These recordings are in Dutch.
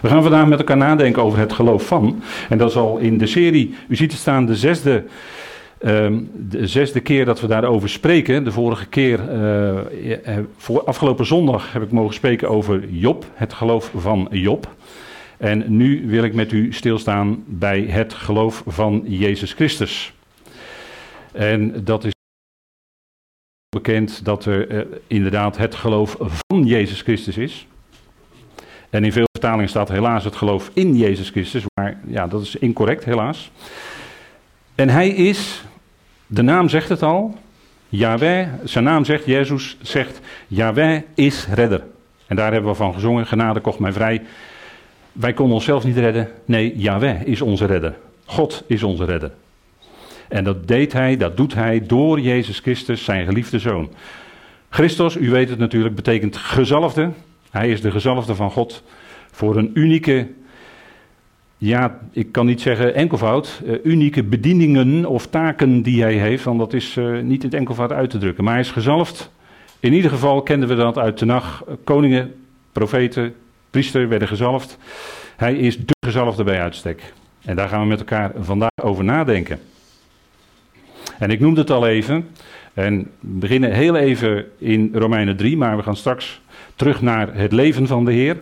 We gaan vandaag met elkaar nadenken over het geloof van. En dat is al in de serie, u ziet het staan, de zesde, ehm, de zesde keer dat we daarover spreken. De vorige keer, uh, voor afgelopen zondag, heb ik mogen spreken over Job, het geloof van Job. En nu wil ik met u stilstaan bij het geloof van Jezus Christus. En dat is bekend dat er uh, inderdaad het geloof van Jezus Christus is. En in veel vertalingen staat helaas het geloof in Jezus Christus, maar ja, dat is incorrect helaas. En hij is, de naam zegt het al, Yahweh, zijn naam zegt, Jezus zegt, Yahweh is redder. En daar hebben we van gezongen, genade kocht mij vrij. Wij konden onszelf niet redden, nee, Yahweh is onze redder. God is onze redder. En dat deed hij, dat doet hij door Jezus Christus, zijn geliefde zoon. Christus, u weet het natuurlijk, betekent gezalfde. Hij is de gezalfde van God voor een unieke, ja, ik kan niet zeggen enkelvoud, uh, unieke bedieningen of taken die hij heeft, want dat is uh, niet in het enkelvoud uit te drukken. Maar hij is gezalfd. In ieder geval kenden we dat uit de nacht. Koningen, profeten, priester werden gezalfd. Hij is de gezalfde bij uitstek. En daar gaan we met elkaar vandaag over nadenken. En ik noemde het al even. En we beginnen heel even in Romeinen 3, maar we gaan straks terug naar het leven van de Heer.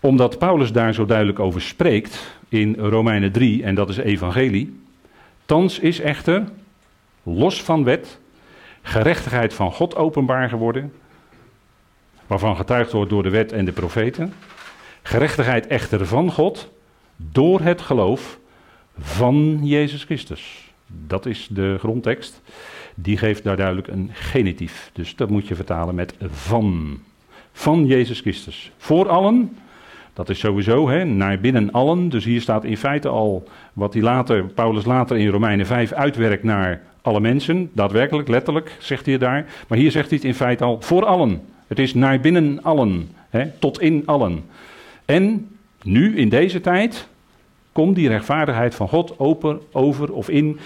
Omdat Paulus daar zo duidelijk over spreekt in Romeinen 3, en dat is evangelie. Thans is echter, los van wet, gerechtigheid van God openbaar geworden, waarvan getuigd wordt door de wet en de profeten. Gerechtigheid echter van God door het geloof van Jezus Christus. Dat is de grondtekst. Die geeft daar duidelijk een genitief. Dus dat moet je vertalen met van. Van Jezus Christus. Voor allen. Dat is sowieso hè, naar binnen allen. Dus hier staat in feite al wat hij later, Paulus later in Romeinen 5 uitwerkt naar alle mensen. Daadwerkelijk, letterlijk zegt hij daar. Maar hier zegt hij het in feite al voor allen. Het is naar binnen allen. Hè, tot in allen. En nu in deze tijd komt die rechtvaardigheid van God open, over of in,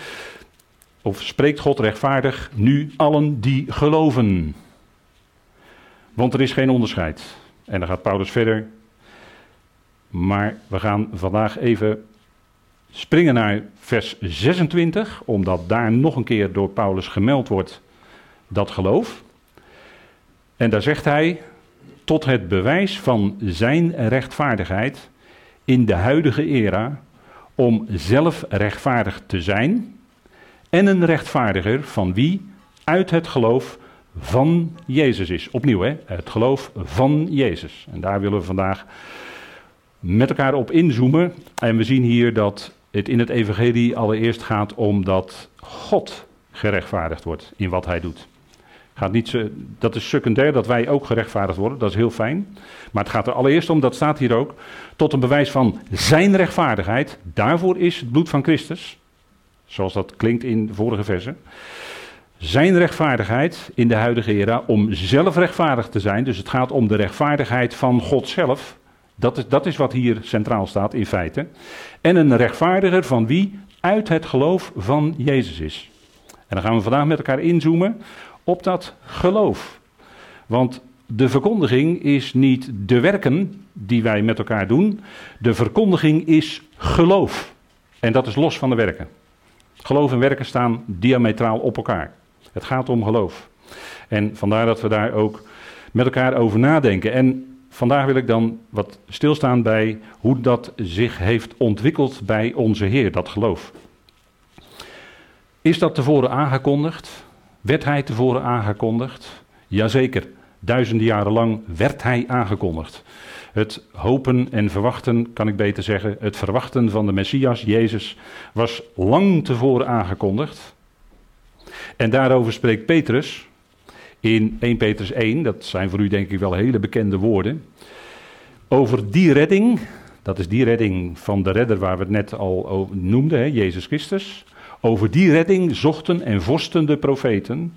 of spreekt God rechtvaardig nu allen die geloven. Want er is geen onderscheid. En dan gaat Paulus verder. Maar we gaan vandaag even springen naar vers 26, omdat daar nog een keer door Paulus gemeld wordt dat geloof. En daar zegt hij, tot het bewijs van zijn rechtvaardigheid in de huidige era om zelf rechtvaardig te zijn en een rechtvaardiger van wie uit het geloof van Jezus is. Opnieuw, hè? het geloof van Jezus. En daar willen we vandaag met elkaar op inzoomen. En we zien hier dat het in het evangelie allereerst gaat om dat God gerechtvaardigd wordt in wat hij doet. Gaat niet dat is secundair dat wij ook gerechtvaardigd worden, dat is heel fijn. Maar het gaat er allereerst om, dat staat hier ook, tot een bewijs van zijn rechtvaardigheid. Daarvoor is het bloed van Christus, zoals dat klinkt in de vorige versen. Zijn rechtvaardigheid in de huidige era om zelf rechtvaardig te zijn. Dus het gaat om de rechtvaardigheid van God zelf. Dat is, dat is wat hier centraal staat in feite. En een rechtvaardiger van wie uit het geloof van Jezus is. En dan gaan we vandaag met elkaar inzoomen op dat geloof. Want de verkondiging is niet de werken die wij met elkaar doen. De verkondiging is geloof. En dat is los van de werken. Geloof en werken staan diametraal op elkaar. Het gaat om geloof. En vandaar dat we daar ook met elkaar over nadenken. En vandaag wil ik dan wat stilstaan bij hoe dat zich heeft ontwikkeld bij onze Heer, dat geloof. Is dat tevoren aangekondigd? Werd hij tevoren aangekondigd? Jazeker, duizenden jaren lang werd hij aangekondigd. Het hopen en verwachten, kan ik beter zeggen, het verwachten van de Messias, Jezus, was lang tevoren aangekondigd. En daarover spreekt Petrus in 1 Petrus 1, dat zijn voor u denk ik wel hele bekende woorden. Over die redding, dat is die redding van de redder waar we het net al noemden, hè, Jezus Christus. Over die redding zochten en vorsten de profeten,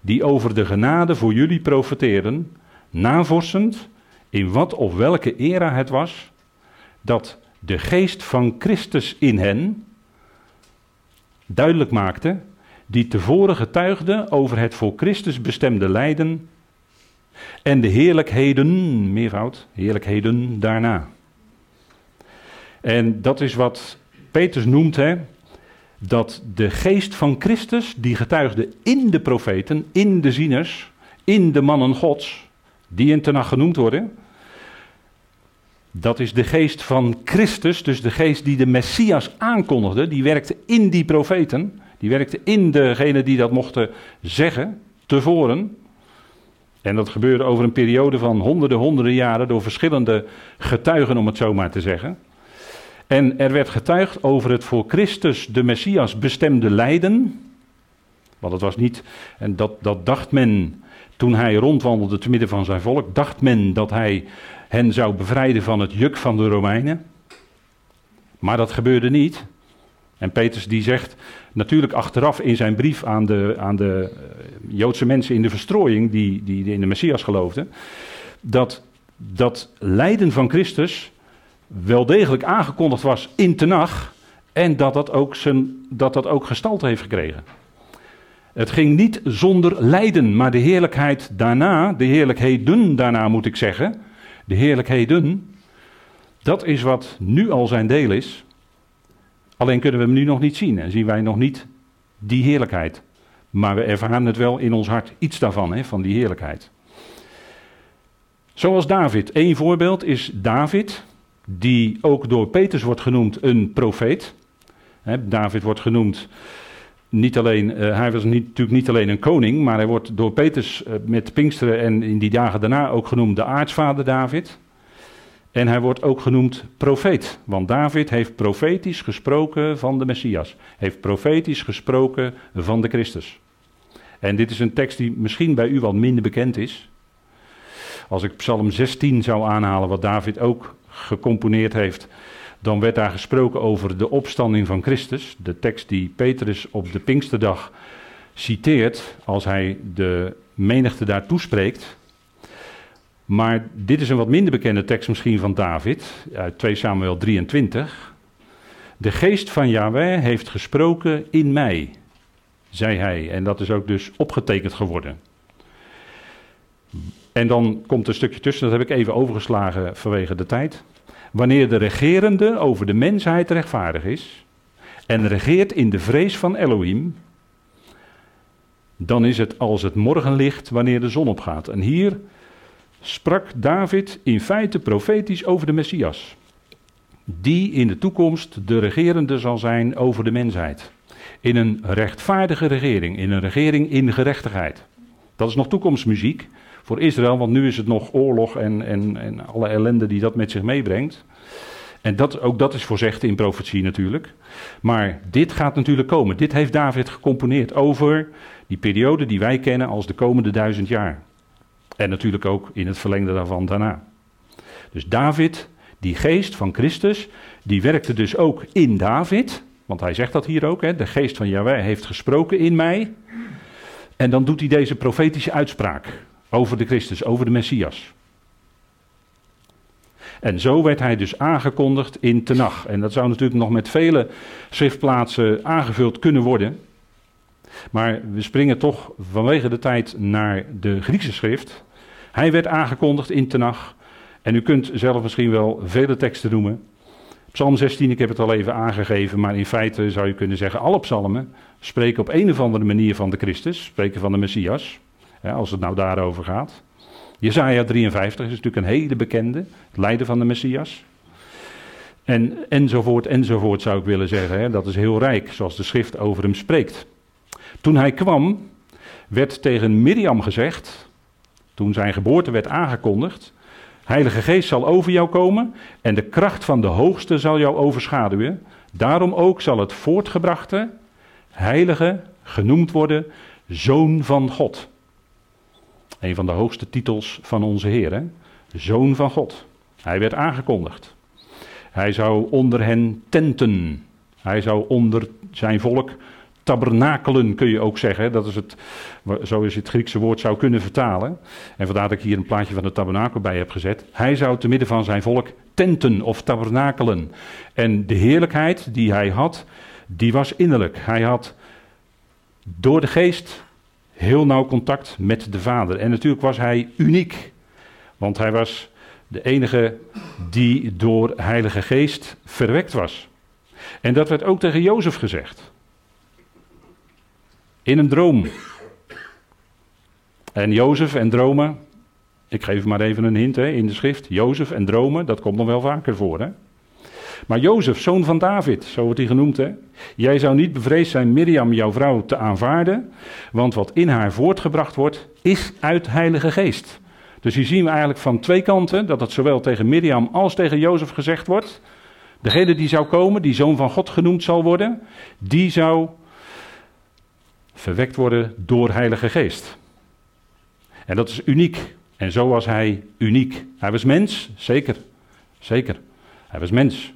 die over de genade voor jullie profeteren, navorstend in wat of welke era het was, dat de geest van Christus in hen duidelijk maakte, die tevoren getuigde over het voor Christus bestemde lijden, En de heerlijkheden, meervoud, heerlijkheden daarna. En dat is wat Petrus noemt, hè, dat de geest van Christus, die getuigde in de profeten, in de zieners, in de mannen gods, die in Tenach genoemd worden, dat is de geest van Christus, dus de geest die de Messias aankondigde, die werkte in die profeten, die werkte in degene die dat mochten zeggen, tevoren. En dat gebeurde over een periode van honderden, honderden jaren door verschillende getuigen, om het zo maar te zeggen. En er werd getuigd over het voor Christus, de Messias, bestemde lijden. Want het was niet, en dat, dat dacht men toen hij rondwandelde te midden van zijn volk, dacht men dat hij hen zou bevrijden van het juk van de Romeinen. Maar dat gebeurde niet. En Petrus die zegt natuurlijk achteraf in zijn brief aan de, aan de eh, Joodse mensen in de verstrooiing, die, die in de Messias geloofden, dat dat lijden van Christus wel degelijk aangekondigd was in Tenach en dat dat ook, zijn, dat dat ook gestalte heeft gekregen. Het ging niet zonder lijden, maar de heerlijkheid daarna, de heerlijkheden daarna moet ik zeggen, de heerlijkheden, dat is wat nu al zijn deel is. Alleen kunnen we hem nu nog niet zien en zien wij nog niet die heerlijkheid. Maar we ervaren het wel in ons hart, iets daarvan, hè, van die heerlijkheid. Zoals David. Eén voorbeeld is David, die ook door Petrus wordt genoemd een profeet. David wordt genoemd niet alleen, uh, hij was niet, natuurlijk niet alleen een koning, maar hij wordt door Petrus uh, met Pinksteren en in die dagen daarna ook genoemd de aartsvader David. En hij wordt ook genoemd profeet, want David heeft profetisch gesproken van de Messias. Heeft profetisch gesproken van de Christus. En dit is een tekst die misschien bij u wat minder bekend is. Als ik Psalm 16 zou aanhalen, wat David ook gecomponeerd heeft, dan werd daar gesproken over de opstanding van Christus. De tekst die Petrus op de Pinksterdag citeert als hij de menigte daar toespreekt. Maar dit is een wat minder bekende tekst misschien van David, uit 2 Samuel 23. De geest van Yahweh heeft gesproken in mij, zei hij. En dat is ook dus opgetekend geworden. En dan komt een stukje tussen, dat heb ik even overgeslagen vanwege de tijd. Wanneer de regerende over de mensheid rechtvaardig is en regeert in de vrees van Elohim, dan is het als het morgenlicht wanneer de zon opgaat. En hier sprak David in feite profetisch over de Messias, die in de toekomst de regerende zal zijn over de mensheid. In een rechtvaardige regering, in een regering in gerechtigheid. Dat is nog toekomstmuziek, voor Israël, want nu is het nog oorlog en, en, en alle ellende die dat met zich meebrengt. En dat, ook dat is voorzegd in profetie natuurlijk. Maar dit gaat natuurlijk komen. Dit heeft David gecomponeerd over die periode die wij kennen als de komende duizend jaar. En natuurlijk ook in het verlengde daarvan daarna. Dus David, die geest van Christus, die werkte dus ook in David. Want hij zegt dat hier ook, hè, de geest van Yahweh heeft gesproken in mij. En dan doet hij deze profetische uitspraak. Over de Christus, over de Messias. En zo werd hij dus aangekondigd in Tenach. En dat zou natuurlijk nog met vele schriftplaatsen aangevuld kunnen worden. Maar we springen toch vanwege de tijd naar de Griekse schrift. Hij werd aangekondigd in Tenach. En u kunt zelf misschien wel vele teksten noemen. Psalm 16, ik heb het al even aangegeven, maar in feite zou je kunnen zeggen: alle psalmen spreken op een of andere manier van de Christus, spreken van de Messias als het nou daarover gaat. Jezaja 53 is natuurlijk een hele bekende, het lijden van de Messias. En, enzovoort, enzovoort zou ik willen zeggen. Hè. Dat is heel rijk, zoals de schrift over hem spreekt. Toen hij kwam, werd tegen Miriam gezegd, toen zijn geboorte werd aangekondigd, Heilige Geest zal over jou komen en de kracht van de Hoogste zal jou overschaduwen. Daarom ook zal het voortgebrachte, heilige, genoemd worden, Zoon van God. Een van de hoogste titels van onze Heer? Zoon van God. Hij werd aangekondigd. Hij zou onder hen tenten. Hij zou onder zijn volk tabernakelen, kun je ook zeggen. Dat is het, zo is het Griekse woord zou kunnen vertalen. En vandaar dat ik hier een plaatje van de tabernakel bij heb gezet. Hij zou te midden van zijn volk tenten of tabernakelen. En de heerlijkheid die hij had, die was innerlijk. Hij had door de geest heel nauw contact met de Vader. En natuurlijk was hij uniek, want hij was de enige die door Heilige Geest verwekt was. En dat werd ook tegen Jozef gezegd. In een droom. En Jozef en dromen, ik geef maar even een hint hè, in de schrift. Jozef en dromen, dat komt nog wel vaker voor. Hè? Maar Jozef, zoon van David, zo wordt hij genoemd. Hè? Jij zou niet bevreesd zijn Miriam, jouw vrouw, te aanvaarden. Want wat in haar voortgebracht wordt, is uit Heilige Geest. Dus hier zien we eigenlijk van twee kanten dat het zowel tegen Miriam als tegen Jozef gezegd wordt. Degene die zou komen, die zoon van God genoemd zal worden, die zou verwekt worden door Heilige Geest. En dat is uniek. En zo was hij uniek. Hij was mens, zeker. Zeker. Hij was mens.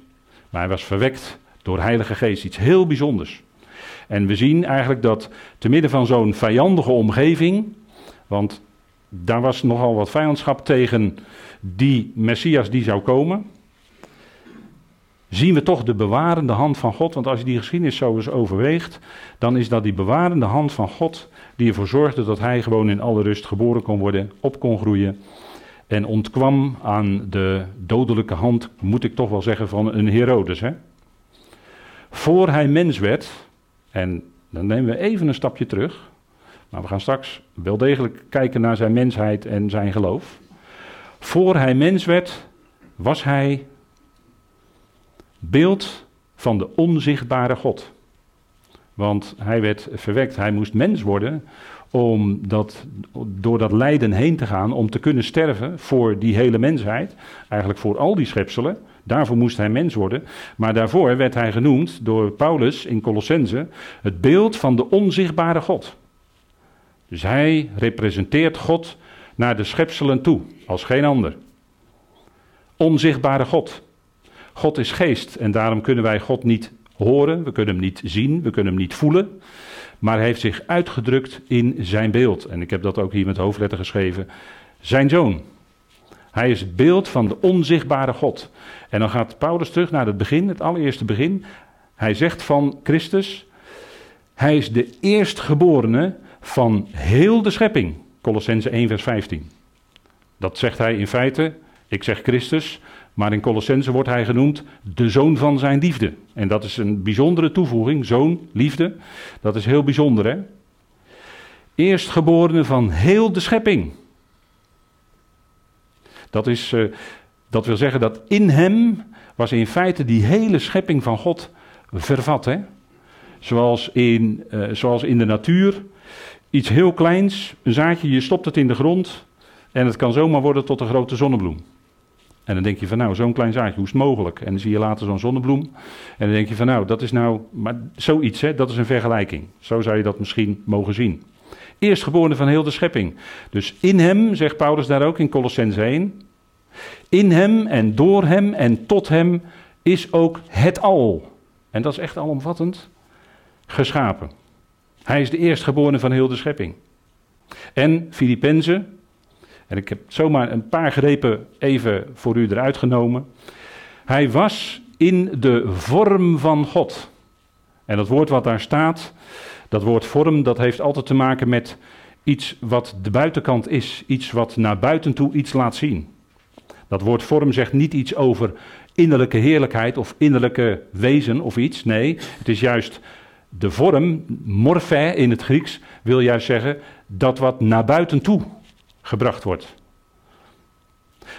Maar hij was verwekt door Heilige Geest. Iets heel bijzonders. En we zien eigenlijk dat te midden van zo'n vijandige omgeving. Want daar was nogal wat vijandschap tegen die Messias die zou komen. Zien we toch de bewarende hand van God. Want als je die geschiedenis zo eens overweegt. Dan is dat die bewarende hand van God. Die ervoor zorgde dat hij gewoon in alle rust geboren kon worden. Op kon groeien en ontkwam aan de dodelijke hand, moet ik toch wel zeggen, van een Herodes. Hè? Voor hij mens werd, en dan nemen we even een stapje terug, maar we gaan straks wel degelijk kijken naar zijn mensheid en zijn geloof. Voor hij mens werd, was hij beeld van de onzichtbare God. Want hij werd verwekt, hij moest mens worden om dat, door dat lijden heen te gaan, om te kunnen sterven voor die hele mensheid, eigenlijk voor al die schepselen. Daarvoor moest hij mens worden. Maar daarvoor werd hij genoemd door Paulus in Colossense het beeld van de onzichtbare God. Dus hij representeert God naar de schepselen toe, als geen ander. Onzichtbare God. God is geest en daarom kunnen wij God niet horen, we kunnen hem niet zien, we kunnen hem niet voelen maar heeft zich uitgedrukt in zijn beeld. En ik heb dat ook hier met hoofdletter geschreven. Zijn zoon. Hij is het beeld van de onzichtbare God. En dan gaat Paulus terug naar het begin, het allereerste begin. Hij zegt van Christus, hij is de eerstgeborene van heel de schepping. Colossense 1 vers 15. Dat zegt hij in feite, ik zeg Christus, maar in Colossense wordt hij genoemd de zoon van zijn liefde. En dat is een bijzondere toevoeging, zoon, liefde. Dat is heel bijzonder, hè? Eerstgeborene van heel de schepping. Dat, is, uh, dat wil zeggen dat in hem was in feite die hele schepping van God vervat. Hè? Zoals, in, uh, zoals in de natuur. Iets heel kleins, een zaadje, je stopt het in de grond en het kan zomaar worden tot een grote zonnebloem. En dan denk je van nou, zo'n klein zaadje, hoe is het mogelijk? En dan zie je later zo'n zonnebloem. En dan denk je van nou, dat is nou, maar zoiets, hè, dat is een vergelijking. Zo zou je dat misschien mogen zien. Eerstgeboren van heel de schepping. Dus in hem, zegt Paulus daar ook in Colossens 1. In hem en door hem en tot hem is ook het al. En dat is echt alomvattend geschapen. Hij is de eerstgeborene van heel de schepping. En Filippenzen, en ik heb zomaar een paar grepen even voor u eruit genomen. Hij was in de vorm van God. En dat woord wat daar staat, dat woord vorm, dat heeft altijd te maken met iets wat de buitenkant is. Iets wat naar buiten toe iets laat zien. Dat woord vorm zegt niet iets over innerlijke heerlijkheid of innerlijke wezen of iets. Nee, het is juist de vorm, morphe in het Grieks, wil juist zeggen dat wat naar buiten toe gebracht wordt.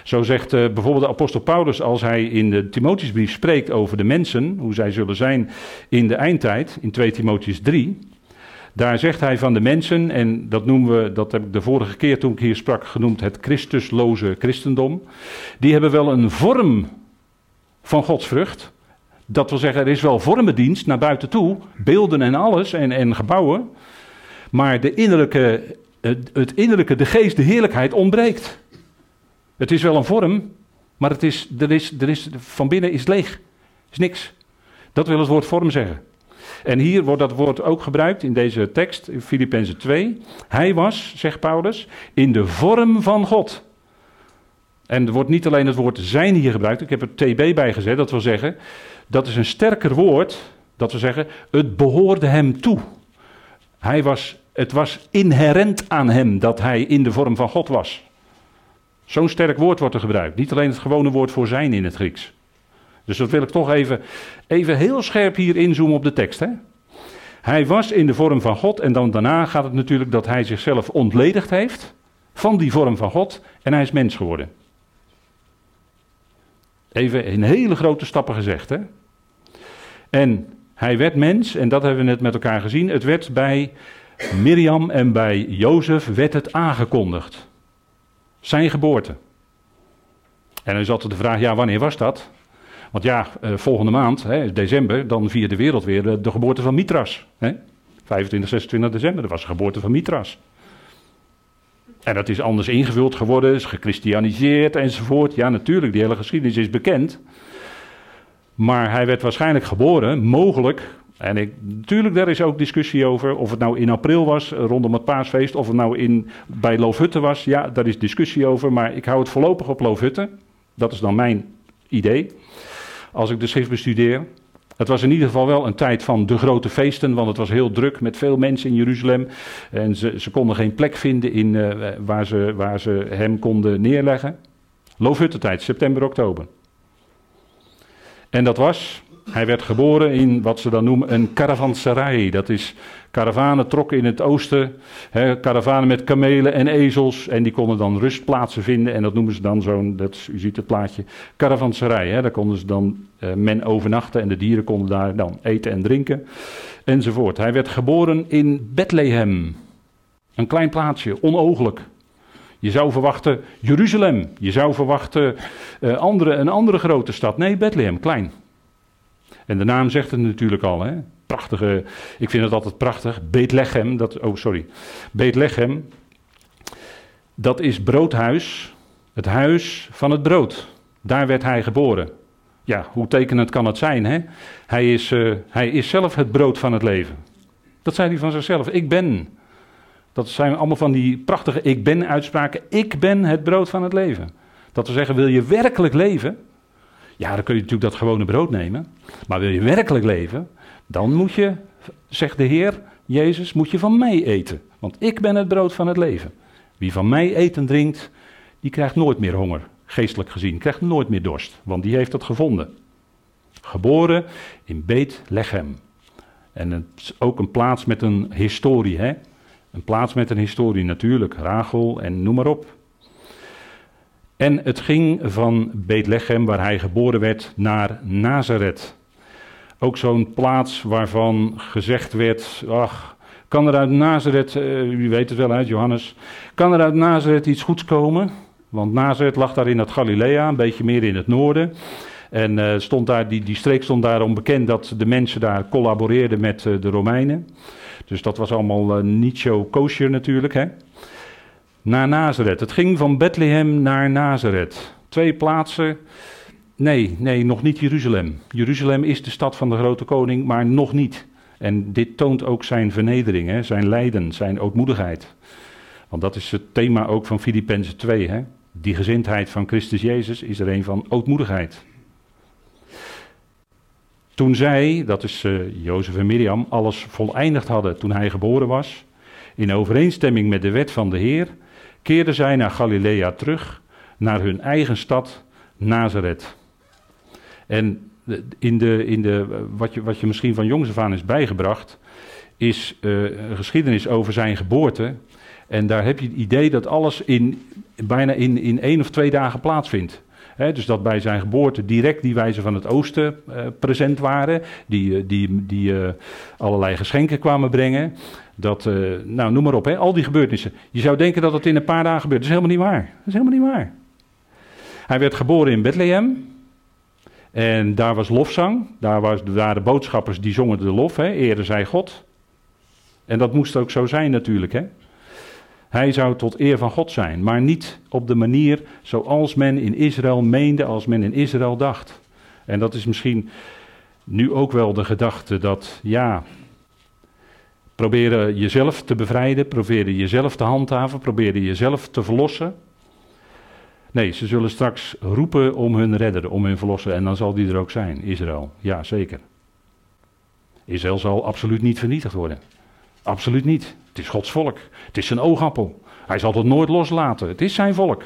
Zo zegt uh, bijvoorbeeld de apostel Paulus als hij in de Timotheusbrief spreekt over de mensen, hoe zij zullen zijn in de eindtijd, in 2 Timotheus 3. Daar zegt hij van de mensen, en dat noemen we, dat heb ik de vorige keer toen ik hier sprak genoemd, het Christusloze christendom. Die hebben wel een vorm van Gods vrucht. Dat wil zeggen, er is wel vormendienst naar buiten toe, beelden en alles en, en gebouwen. Maar de innerlijke het, innerlijke, de geest, de heerlijkheid ontbreekt. Het is wel een vorm, maar het is, er is, er is, van binnen is leeg. is niks. Dat wil het woord vorm zeggen. En hier wordt dat woord ook gebruikt in deze tekst, in Filippenzen 2. Hij was, zegt Paulus, in de vorm van God. En er wordt niet alleen het woord zijn hier gebruikt, ik heb er TB bij gezet, dat wil zeggen, dat is een sterker woord, dat wil zeggen, het behoorde hem toe. Hij was Het was inherent aan hem dat hij in de vorm van God was. Zo'n sterk woord wordt er gebruikt. Niet alleen het gewone woord voor zijn in het Grieks. Dus dat wil ik toch even, even heel scherp hier inzoomen op de tekst. Hè? Hij was in de vorm van God en dan daarna gaat het natuurlijk dat hij zichzelf ontledigd heeft van die vorm van God en hij is mens geworden. Even in hele grote stappen gezegd. Hè? En hij werd mens en dat hebben we net met elkaar gezien. Het werd bij Miriam en bij Jozef werd het aangekondigd. Zijn geboorte. En dan is altijd de vraag, ja wanneer was dat? Want ja, eh, volgende maand, hè, december, dan viert de wereld weer de, de geboorte van Mitras. Hè? 25, 26 december, dat was de geboorte van Mitras. En dat is anders ingevuld geworden, is gechristianiseerd enzovoort. Ja, natuurlijk, die hele geschiedenis is bekend. Maar hij werd waarschijnlijk geboren, mogelijk. En ik, natuurlijk, daar is ook discussie over. Of het nou in april was, rondom het paasfeest. Of het nou in, bij Loofhutten was. Ja, daar is discussie over. Maar ik hou het voorlopig op Loofhutten. Dat is dan mijn idee als ik de schrift bestudeer. Het was in ieder geval wel een tijd van de grote feesten, want het was heel druk met veel mensen in Jeruzalem. En ze, ze konden geen plek vinden in, uh, waar, ze, waar ze hem konden neerleggen. Loofhuttentijd, september, oktober. En dat was, hij werd geboren in wat ze dan noemen een caravanserai. Dat is Karavanen trokken in het oosten, hè, karavanen met kamelen en ezels. En die konden dan rustplaatsen vinden. En dat noemen ze dan zo'n, u ziet het plaatje, caravanserij. Hè. Daar konden ze dan uh, men overnachten en de dieren konden daar dan eten en drinken. Enzovoort. Hij werd geboren in Bethlehem. Een klein plaatsje, onooglijk. Je zou verwachten Jeruzalem. Je zou verwachten uh, andere, een andere grote stad. Nee, Bethlehem, klein. En de naam zegt het natuurlijk al. Hè? prachtige, ik vind het altijd prachtig. Beetlechem, dat, oh sorry. Beetlechem, dat is broodhuis, het huis van het brood. Daar werd hij geboren. Ja, hoe tekenend kan het zijn, hè? Hij is, uh, hij is zelf het brood van het leven. Dat zei hij van zichzelf. Ik ben. Dat zijn allemaal van die prachtige ik ben uitspraken. Ik ben het brood van het leven. Dat we zeggen, wil je werkelijk leven? Ja, dan kun je natuurlijk dat gewone brood nemen. Maar wil je werkelijk leven? Dan moet je, zegt de Heer Jezus, moet je van mij eten. Want ik ben het brood van het leven. Wie van mij eten drinkt, die krijgt nooit meer honger, geestelijk gezien. Krijgt nooit meer dorst, want die heeft dat gevonden. Geboren in Beet-Lechem. En het is ook een plaats met een historie, hè? Een plaats met een historie natuurlijk, Rachel en noem maar op. En het ging van Beetlechem, waar hij geboren werd, naar Nazareth. Ook zo'n plaats waarvan gezegd werd, ach, kan er uit Nazareth, uh, u weet het wel uit Johannes, kan er uit Nazareth iets goeds komen? Want Nazareth lag daar in het Galilea, een beetje meer in het noorden. En uh, stond daar, die, die streek stond daarom bekend dat de mensen daar collaboreerden met uh, de Romeinen. Dus dat was allemaal niet zo kosher natuurlijk. Hè? Naar Nazareth. Het ging van Bethlehem naar Nazareth. Twee plaatsen Nee, nee, nog niet Jeruzalem. Jeruzalem is de stad van de grote koning, maar nog niet. En dit toont ook zijn vernedering, hè, zijn lijden, zijn ootmoedigheid. Want dat is het thema ook van Filippenzen 2. Hè? Die gezindheid van Christus Jezus is er een van ootmoedigheid. Toen zij, dat is uh, Jozef en Miriam, alles voleindigd hadden toen hij geboren was, in overeenstemming met de wet van de Heer, keerden zij naar Galilea terug, naar hun eigen stad Nazareth. En in de, in de, wat, je, wat je misschien van jongs af is bijgebracht, is uh, een geschiedenis over zijn geboorte. En daar heb je het idee dat alles in, bijna in, in één of twee dagen plaatsvindt. He, dus dat bij zijn geboorte direct die wijzen van het oosten uh, present waren, die, uh, die, die allerlei geschenken kwamen brengen. Dat, nou noem maar op, he, al die gebeurtenissen. Je zou denken dat het in een paar dagen gebeurt. Dat is helemaal niet waar. Dat is helemaal niet waar. Hij werd geboren in Bethlehem. En daar was lofzang. Daar waren boodschappers die zongen de lof. Hè, zij God. En dat moest ook zo zijn natuurlijk. Hè. Hij zou tot eer van God zijn. Maar niet op de manier zoals men in Israël meende. Als men in Israël dacht. En dat is misschien nu ook wel de gedachte dat ja. Proberen jezelf te bevrijden. Proberen jezelf te handhaven. Proberen jezelf te verlossen. Nee, ze zullen straks roepen om hun redder, om hun verlosser. En dan zal die er ook zijn, Israël. Ja, zeker. Israël zal absoluut niet vernietigd worden. Absoluut niet. Het is Gods volk. Het is zijn oogappel. Hij zal het nooit loslaten. Het is zijn volk.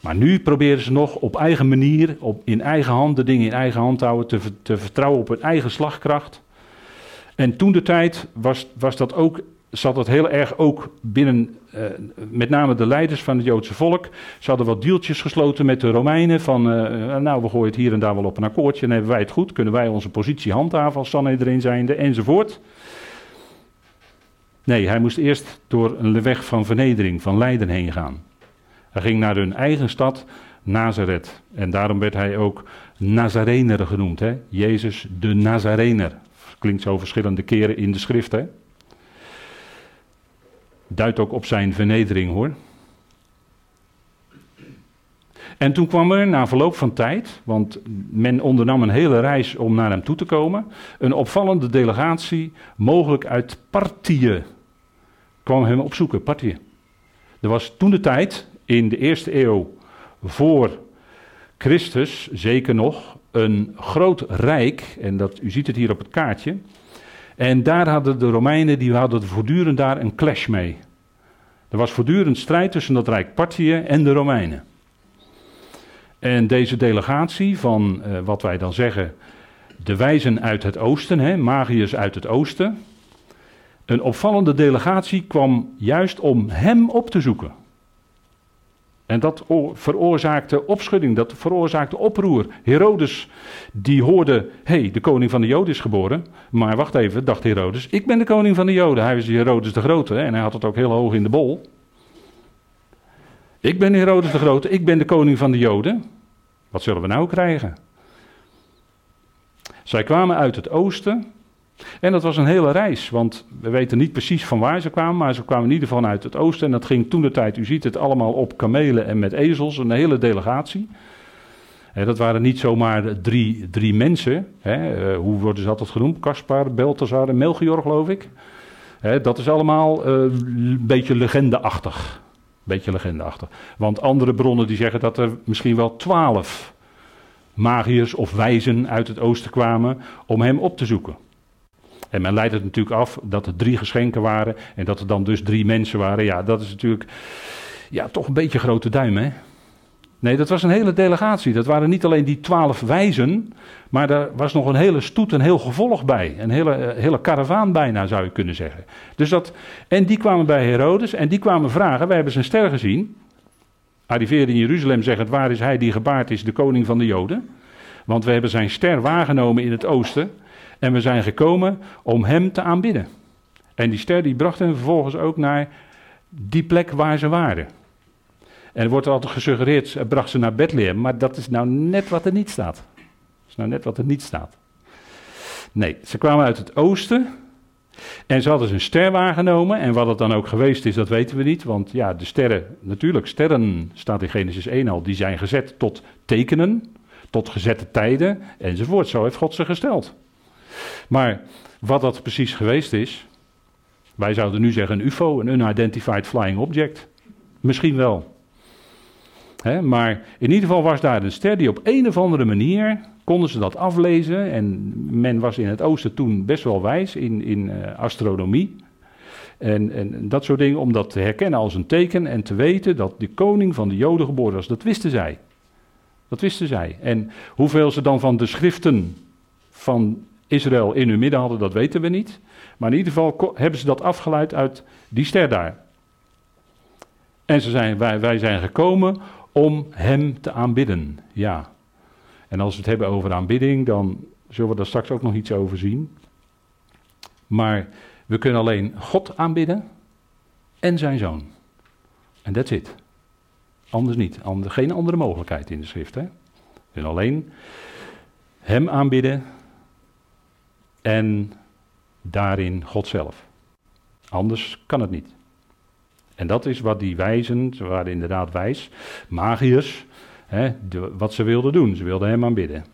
Maar nu proberen ze nog op eigen manier, op, in eigen hand, de dingen in eigen hand te houden, te, te vertrouwen op hun eigen slagkracht. En toen de tijd was, was dat ook, zat dat heel erg ook binnen, eh, met name de leiders van het Joodse volk. Ze hadden wat deeltjes gesloten met de Romeinen van, eh, nou we gooien het hier en daar wel op een akkoordje en hebben wij het goed, kunnen wij onze positie handhaven als Sanhedrin zijnde enzovoort. Nee, hij moest eerst door een weg van vernedering, van lijden heen gaan. Hij ging naar hun eigen stad, Nazareth. En daarom werd hij ook Nazarener genoemd. Hè? Jezus de Nazarener. Klinkt zo verschillende keren in de schrift. Hè? Duidt ook op zijn vernedering hoor. En toen kwam er na verloop van tijd, want men ondernam een hele reis om naar hem toe te komen, een opvallende delegatie, mogelijk uit Partië, kwam hem opzoeken, Partië. Er was toen de tijd, in de eerste eeuw voor Christus, zeker nog, een groot rijk, en dat, u ziet het hier op het kaartje. En daar hadden de Romeinen, die hadden voortdurend daar een clash mee. Er was voortdurend strijd tussen dat rijk Parthië en de Romeinen. En deze delegatie van uh, wat wij dan zeggen, de wijzen uit het oosten, hè, magiërs uit het oosten. Een opvallende delegatie kwam juist om hem op te zoeken. En dat veroorzaakte opschudding, dat veroorzaakte oproer. Herodes, die hoorde, hé, hey, de koning van de Joden is geboren. Maar wacht even, dacht Herodes, ik ben de koning van de Joden. Hij was Herodes de Grote en hij had het ook heel hoog in de bol. Ik ben Herodes de Grote, ik ben de koning van de Joden. Wat zullen we nou krijgen? Zij kwamen uit het oosten en dat was een hele reis, want we weten niet precies van waar ze kwamen, maar ze kwamen in ieder geval uit het oosten. En dat ging toen de tijd, u ziet het allemaal op kamelen en met ezels, een hele delegatie. dat waren niet zomaar drie, drie mensen. Uh, hoe worden ze altijd genoemd? Caspar, Beltesar en Melchior, geloof ik. Hè, dat is allemaal een beetje legendeachtig. Beetje legendeachtig. Want andere bronnen die zeggen dat er misschien wel twaalf magiërs of wijzen uit het oosten kwamen om hem op te zoeken. En men leidt het natuurlijk af dat er drie geschenken waren en dat er dan dus drie mensen waren. Ja, dat is natuurlijk ja, toch een beetje grote duim, hè? Nee, dat was een hele delegatie. Dat waren niet alleen die twaalf wijzen, maar er was nog een hele stoet, een heel gevolg bij. Een hele, eh, hele karavaan bijna, zou je kunnen zeggen. Dus dat, en die kwamen bij Herodes en die kwamen vragen. Wij hebben zijn ster gezien. Arriveerde in Jeruzalem, zeggen: waar is hij die gebaard is, de koning van de Joden? Want we hebben zijn ster waargenomen in het oosten. En we zijn gekomen om hem te aanbidden. En die ster die bracht hen vervolgens ook naar die plek waar ze waren. En er wordt er altijd gesuggereerd, bracht ze naar Bethlehem, maar dat is nou net wat er niet staat. Dat is nou net wat er niet staat. Nee, ze kwamen uit het oosten en ze hadden een ster waargenomen. En wat het dan ook geweest is, dat weten we niet. Want ja, de sterren, natuurlijk, sterren staat in Genesis 1 al, die zijn gezet tot tekenen, tot gezette tijden enzovoort. Zo heeft God ze gesteld. Maar wat dat precies geweest is, wij zouden nu zeggen een UFO, een Unidentified Flying Object. Misschien wel. maar in ieder geval was daar een ster die op een of andere manier konden ze dat aflezen. En men was in het oosten toen best wel wijs in, in uh, astronomie. En, en, dat soort dingen, om dat te herkennen als een teken en te weten dat de koning van de Joden geboren was. Dat wisten zij. Dat wisten zij. En hoeveel ze dan van de schriften van Israël in hun midden hadden, dat weten we niet. Maar in ieder geval hebben ze dat afgeleid uit die ster daar. En ze zijn, wij, wij zijn gekomen om hem te aanbidden. Ja. En als we het hebben over aanbidding, dan zullen we daar straks ook nog iets over zien. Maar we kunnen alleen God aanbidden en zijn zoon. En that's it. Anders niet. geen andere mogelijkheid in de schrift. We kunnen alleen hem aanbidden en daarin God zelf. Anders kan het niet. En dat is wat die wijzen, ze waren inderdaad wijs, magiërs, hè, wat ze wilden doen. Ze wilden hem aanbidden.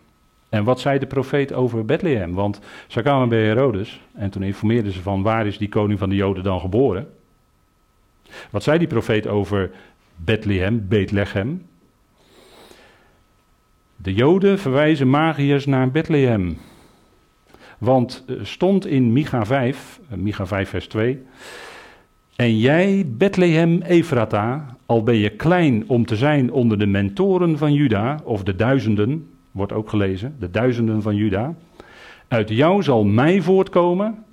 En wat zei de profeet over Bethlehem? Want ze kwamen bij Herodes en toen informeerden ze van waar is die koning van de Joden dan geboren? Wat zei die profeet over Bethlehem, Bethlehem? De Joden verwijzen magiërs naar Bethlehem. Want uh, stond in Micha 5, uh, Micha 5 vers 2. En jij, Bethlehem Efrata, al ben je klein om te zijn onder de mentoren van Juda, of de duizenden, wordt ook gelezen, de duizenden van Juda. Uit jou zal mij voortkomen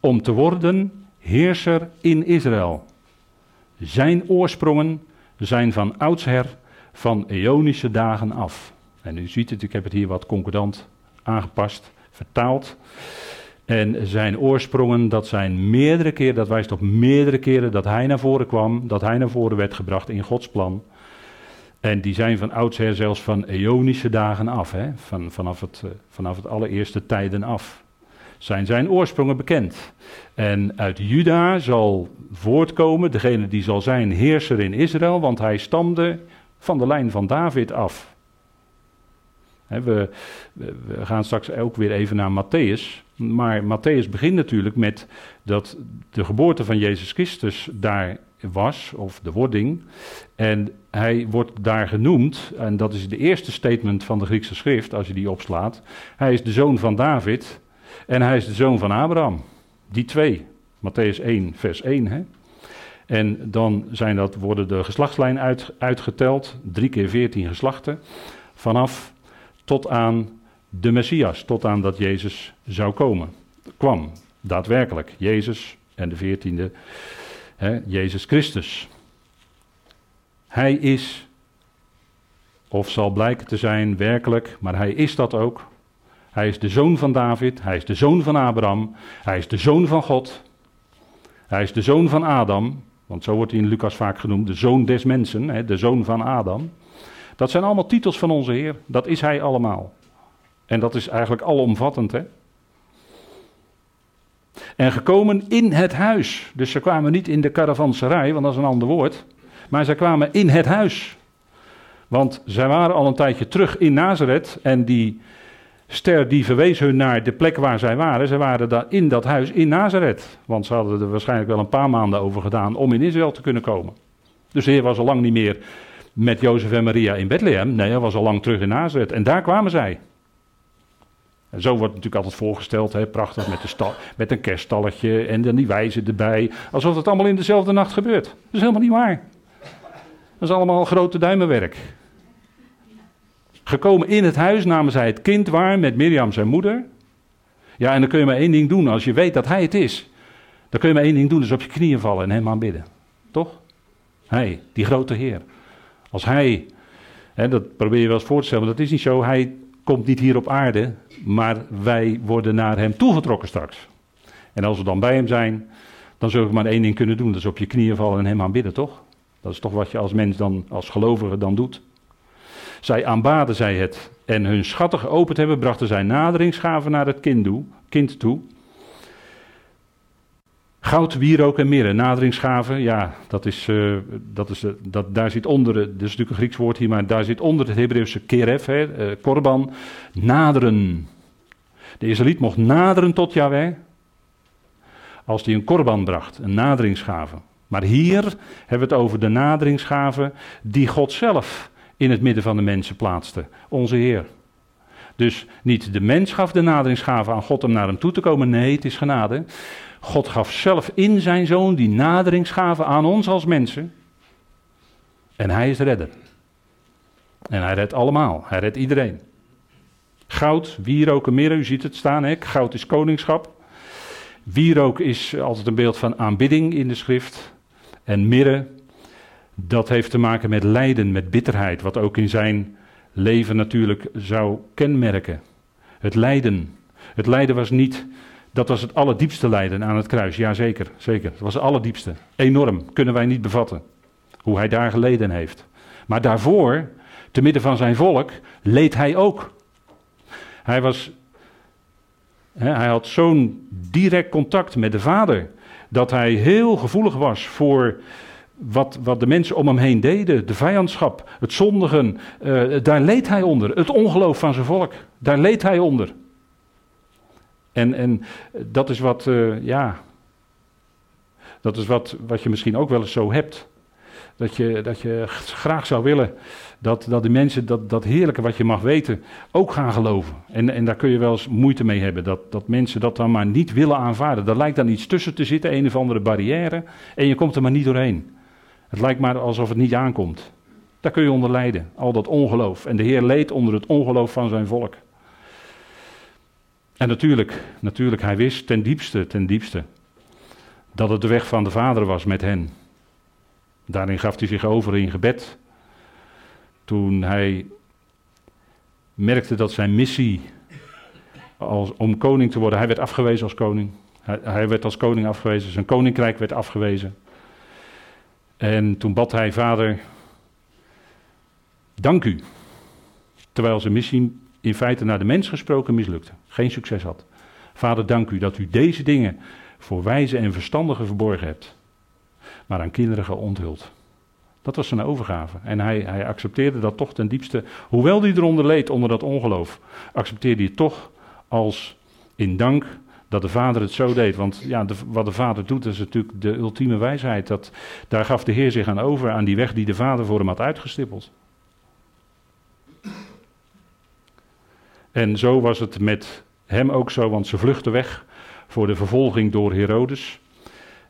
om te worden heerser in Israël. Zijn oorsprongen zijn van oudsher van eonische dagen af. En u ziet het, ik heb het hier wat concordant aangepast, vertaald. En zijn oorsprongen, dat zijn meerdere keren, dat wijst op meerdere keren dat hij naar voren kwam, dat hij naar voren werd gebracht in Gods plan. En die zijn van oudsher zelfs van eonische dagen af, hè? Van, vanaf, het, eh, vanaf het allereerste tijden af. Zijn zijn oorsprongen bekend. En uit Juda zal voortkomen degene die zal zijn heerser in Israël, want hij stamde van de lijn van David af. We, gaan straks ook weer even naar Matthäus. Maar Matthäus begint natuurlijk met dat de geboorte van Jezus Christus daar was, of de wording. En hij wordt daar genoemd, en dat is de eerste statement van de Griekse schrift, als je die opslaat. Hij is de zoon van David en hij is de zoon van Abraham. Die twee. Matthäus 1, vers 1. Hè? En dan zijn dat, worden de geslachtslijn uit, uitgeteld, drie keer veertien geslachten, vanaf tot aan de Messias, tot aan dat Jezus zou komen. Kwam, daadwerkelijk, Jezus en de veertiende, Jezus Christus. Hij is, of zal blijken te zijn, werkelijk, maar hij is dat ook. Hij is de zoon van David, hij is de zoon van Abraham, hij is de zoon van God, hij is de zoon van Adam, want zo wordt hij in Lucas vaak genoemd, de zoon des mensen, hè, de zoon van Adam. Dat zijn allemaal titels van onze Heer. Dat is hij allemaal. En dat is eigenlijk alomvattend. Hè? En gekomen in het huis. Dus ze kwamen niet in de caravanserij, want dat is een ander woord. Maar ze kwamen in het huis. Want zij waren al een tijdje terug in Nazareth. En die ster die verwees hun naar de plek waar zij waren. Ze waren daar in dat huis in Nazareth. Want ze hadden er waarschijnlijk wel een paar maanden over gedaan om in Israël te kunnen komen. Dus de Heer was al lang niet meer met Jozef en Maria in Bethlehem. Nee, hij was al lang terug in Nazareth. En daar kwamen zij. En zo wordt natuurlijk altijd voorgesteld, hè, prachtig met, de met een kerststalletje en dan die wijze erbij. Alsof het allemaal in dezelfde nacht gebeurt. Dat is helemaal niet waar. Dat is allemaal grote duimenwerk. Gekomen in het huis namen zij het kind waar met Mirjam zijn moeder. Ja, en dan kun je maar één ding doen als je weet dat hij het is. Dan kun je maar één ding doen, dus op je knieën vallen en hem aanbidden. Toch? Hij, die grote Heer. Als hij, hè, dat probeer je wel eens voor te stellen, maar dat is niet zo. Hij komt niet hier op aarde, maar wij worden naar hem toegetrokken straks. En als we dan bij hem zijn, dan zullen we maar één ding kunnen doen. Dat is op je knieën vallen en hem aanbidden, toch? Dat is toch wat je als mens dan, als gelovige dan doet. Zij aanbaden zij het en hun schatten geopend hebben, brachten zij naderingsgaven naar het kind toe. Goud, wierook en mirre, naderingsgaven, ja, dat is, uh, dat is, uh, dat, daar zit onder, dat is natuurlijk een Grieks woord hier, maar daar zit onder het Hebreeuwse keref, hè, uh, korban, naderen. De Israëliet mocht naderen tot Yahweh als hij een korban bracht, een naderingsgave. Maar hier hebben we het over de naderingsgave die God zelf in het midden van de mensen plaatste, onze Heer. Dus niet de mens gaf de naderingsgave aan God om naar hem toe te komen, nee, het is genade. God gaf zelf in zijn zoon die naderingsgave aan ons als mensen. En hij is redder. En hij redt allemaal, hij redt iedereen. Goud, wierook en mirre, u ziet het staan, hè? goud is koningschap. Wierook is altijd een beeld van aanbidding in de schrift. En mirre, dat heeft te maken met lijden, met bitterheid, wat ook in zijn leven natuurlijk zou kenmerken. Het lijden. Het lijden was niet, dat was het allerdiepste lijden aan het kruis. Ja, zeker, zeker. Het was het allerdiepste. Enorm, kunnen wij niet bevatten. Hoe hij daar geleden heeft. Maar daarvoor, te midden van zijn volk, leed hij ook. Hij was, hij had zo'n direct contact met de Vader, dat hij heel gevoelig was voor wat, wat de mensen om hem heen deden, de vijandschap, het zondigen, uh, daar leed hij onder. Het ongeloof van zijn volk, daar leed hij onder. En, en dat is wat, uh, ja, dat is wat, wat je misschien ook wel eens zo hebt. dat je, dat je graag zou willen dat, dat de mensen dat, dat heerlijke wat je mag weten ook gaan geloven. En, en daar kun je wel eens moeite mee hebben. Dat, dat mensen dat dan maar niet willen aanvaarden. Er lijkt dan iets tussen te zitten, een of andere barrière. En je komt er maar niet doorheen. Het lijkt maar alsof het niet aankomt. Daar kun je onder lijden. Al dat ongeloof. En de Heer leed onder het ongeloof van zijn volk. En natuurlijk, natuurlijk, hij wist ten diepste, ten diepste, dat het de weg van de Vader was met hen. Daarin gaf hij zich over in gebed. Toen hij merkte dat zijn missie als, om koning te worden, hij werd afgewezen als koning. Hij, hij werd als koning afgewezen, zijn koninkrijk werd afgewezen. En toen bad hij, Vader, dank u. Terwijl zijn missie in feite naar de mens gesproken mislukte, geen succes had. Vader, dank u dat u deze dingen voor wijze en verstandigen verborgen hebt, maar aan kinderen geonthuld. Dat was zijn overgave. En hij, hij accepteerde dat toch ten diepste, hoewel hij eronder leed, onder dat ongeloof, accepteerde hij toch als in dank dat de vader het zo deed. Want ja, wat de vader doet, is natuurlijk de ultieme wijsheid. Dat, daar gaf de Heer zich aan over, aan die weg die de vader voor hem had uitgestippeld. En zo was het met hem ook zo, want ze vluchtten weg voor de vervolging door Herodes.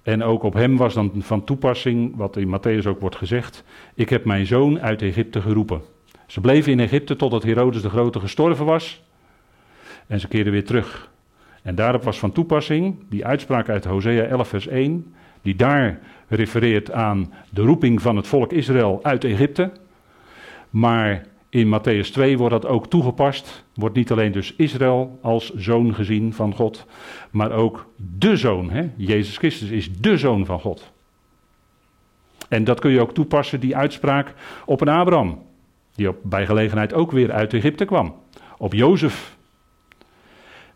En ook op hem was dan van toepassing, wat in Matthäus ook wordt gezegd: Ik heb mijn zoon uit Egypte geroepen. Ze bleven in Egypte totdat Herodes de Grote gestorven was. En ze keerden weer terug. En daarop was van toepassing die uitspraak uit Hosea 11, vers 1, die daar refereert aan de roeping van het volk Israël uit Egypte. Maar in Matthäus 2 wordt dat ook toegepast. Wordt niet alleen dus Israël als zoon gezien van God, maar ook de zoon. Hè? Jezus Christus is de zoon van God. En dat kun je ook toepassen, die uitspraak, op een Abraham. Die op, bij gelegenheid ook weer uit Egypte kwam. Op Jozef.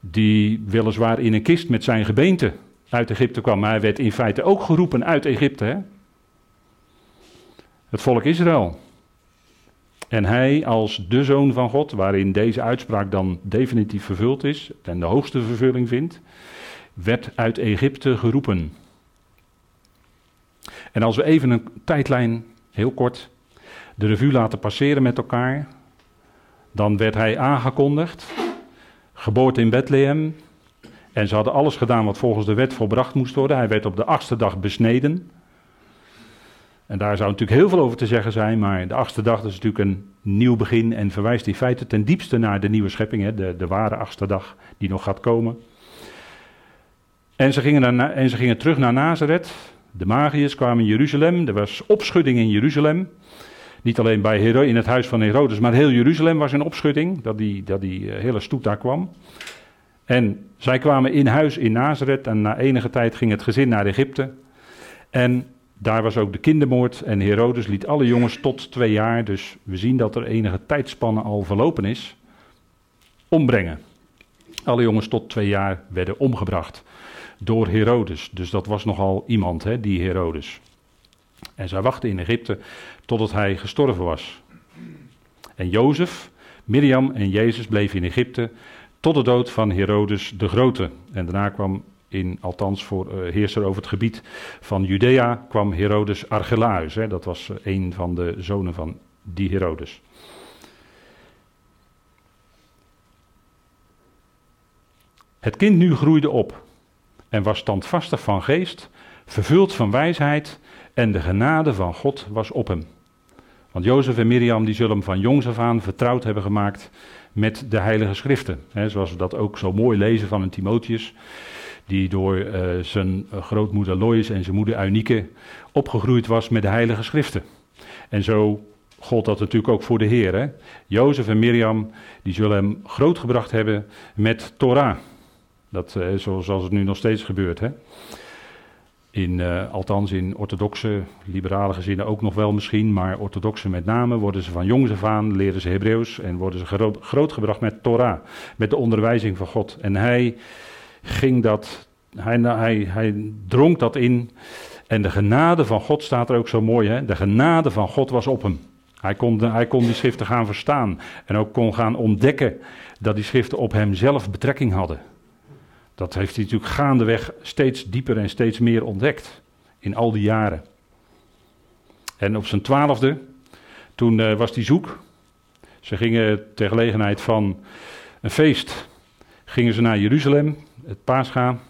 Die weliswaar in een kist met zijn gebeente uit Egypte kwam. Maar hij werd in feite ook geroepen uit Egypte. Hè? Het volk Israël. En hij als de zoon van God, waarin deze uitspraak dan definitief vervuld is en de hoogste vervulling vindt, werd uit Egypte geroepen. En als we even een tijdlijn, heel kort, de revue laten passeren met elkaar, dan werd hij aangekondigd, geboorte in Bethlehem, en ze hadden alles gedaan wat volgens de wet volbracht moest worden. Hij werd op de achtste dag besneden. En daar zou natuurlijk heel veel over te zeggen zijn, maar de achtste dag is natuurlijk een nieuw begin en verwijst in feite ten diepste naar de nieuwe schepping, hè, de, de ware achtste dag die nog gaat komen. En ze, gingen daarna, en ze gingen terug naar Nazareth. De magiërs kwamen in Jeruzalem. Er was opschudding in Jeruzalem. Niet alleen bij Hero, in het huis van Herodes, maar heel Jeruzalem was in opschudding. Dat die, dat die eh, hele stoet daar kwam. En zij kwamen in huis in Nazareth. En na enige tijd ging het gezin naar Egypte. En daar was ook de kindermoord en Herodes liet alle jongens tot twee jaar, dus we zien dat er enige tijdspanne al verlopen is, ombrengen. Alle jongens tot twee jaar werden omgebracht door Herodes. Dus dat was nogal iemand, hè, die Herodes. En zij wachten in Egypte totdat hij gestorven was. En Jozef, Miriam en Jezus bleven in Egypte tot de dood van Herodes de Grote. En daarna kwam in, althans voor uh, heerser over het gebied van Judea, kwam Herodes Archelaus. Hè, dat was uh, een van de zonen van die Herodes. Het kind nu groeide op en was standvastig van geest, vervuld van wijsheid en de genade van God was op hem. Want Jozef en Miriam die zullen hem van jongs af aan vertrouwd hebben gemaakt met de heilige schriften. Zoals we dat ook zo mooi lezen van een Timotheus die door uh, zijn grootmoeder Lois en zijn moeder Eunike opgegroeid was met de heilige schriften. En zo gold dat natuurlijk ook voor de Heer. Jozef en Mirjam, die zullen hem grootgebracht hebben met Torah. Dat, uh, zoals het nu nog steeds gebeurt. Hè? In, althans in orthodoxe, liberale gezinnen ook nog wel misschien, maar orthodoxe met name, worden ze van jongs af aan, leren ze Hebreeuws en worden ze groot, grootgebracht met Torah, met de onderwijzing van God. En hij ging dat, hij, hij, hij dronk dat in. En de genade van God staat er ook zo mooi, hè? De genade van God was op hem. Hij kon, hij kon die schriften gaan verstaan. En ook kon gaan ontdekken dat die schriften op hem zelf betrekking hadden. Dat heeft hij natuurlijk gaandeweg steeds dieper en steeds meer ontdekt. In al die jaren. En op zijn twaalfde, toen uh, was hij zoek. Ze gingen ter gelegenheid van een feest, gingen ze naar Jeruzalem, het paasgaan.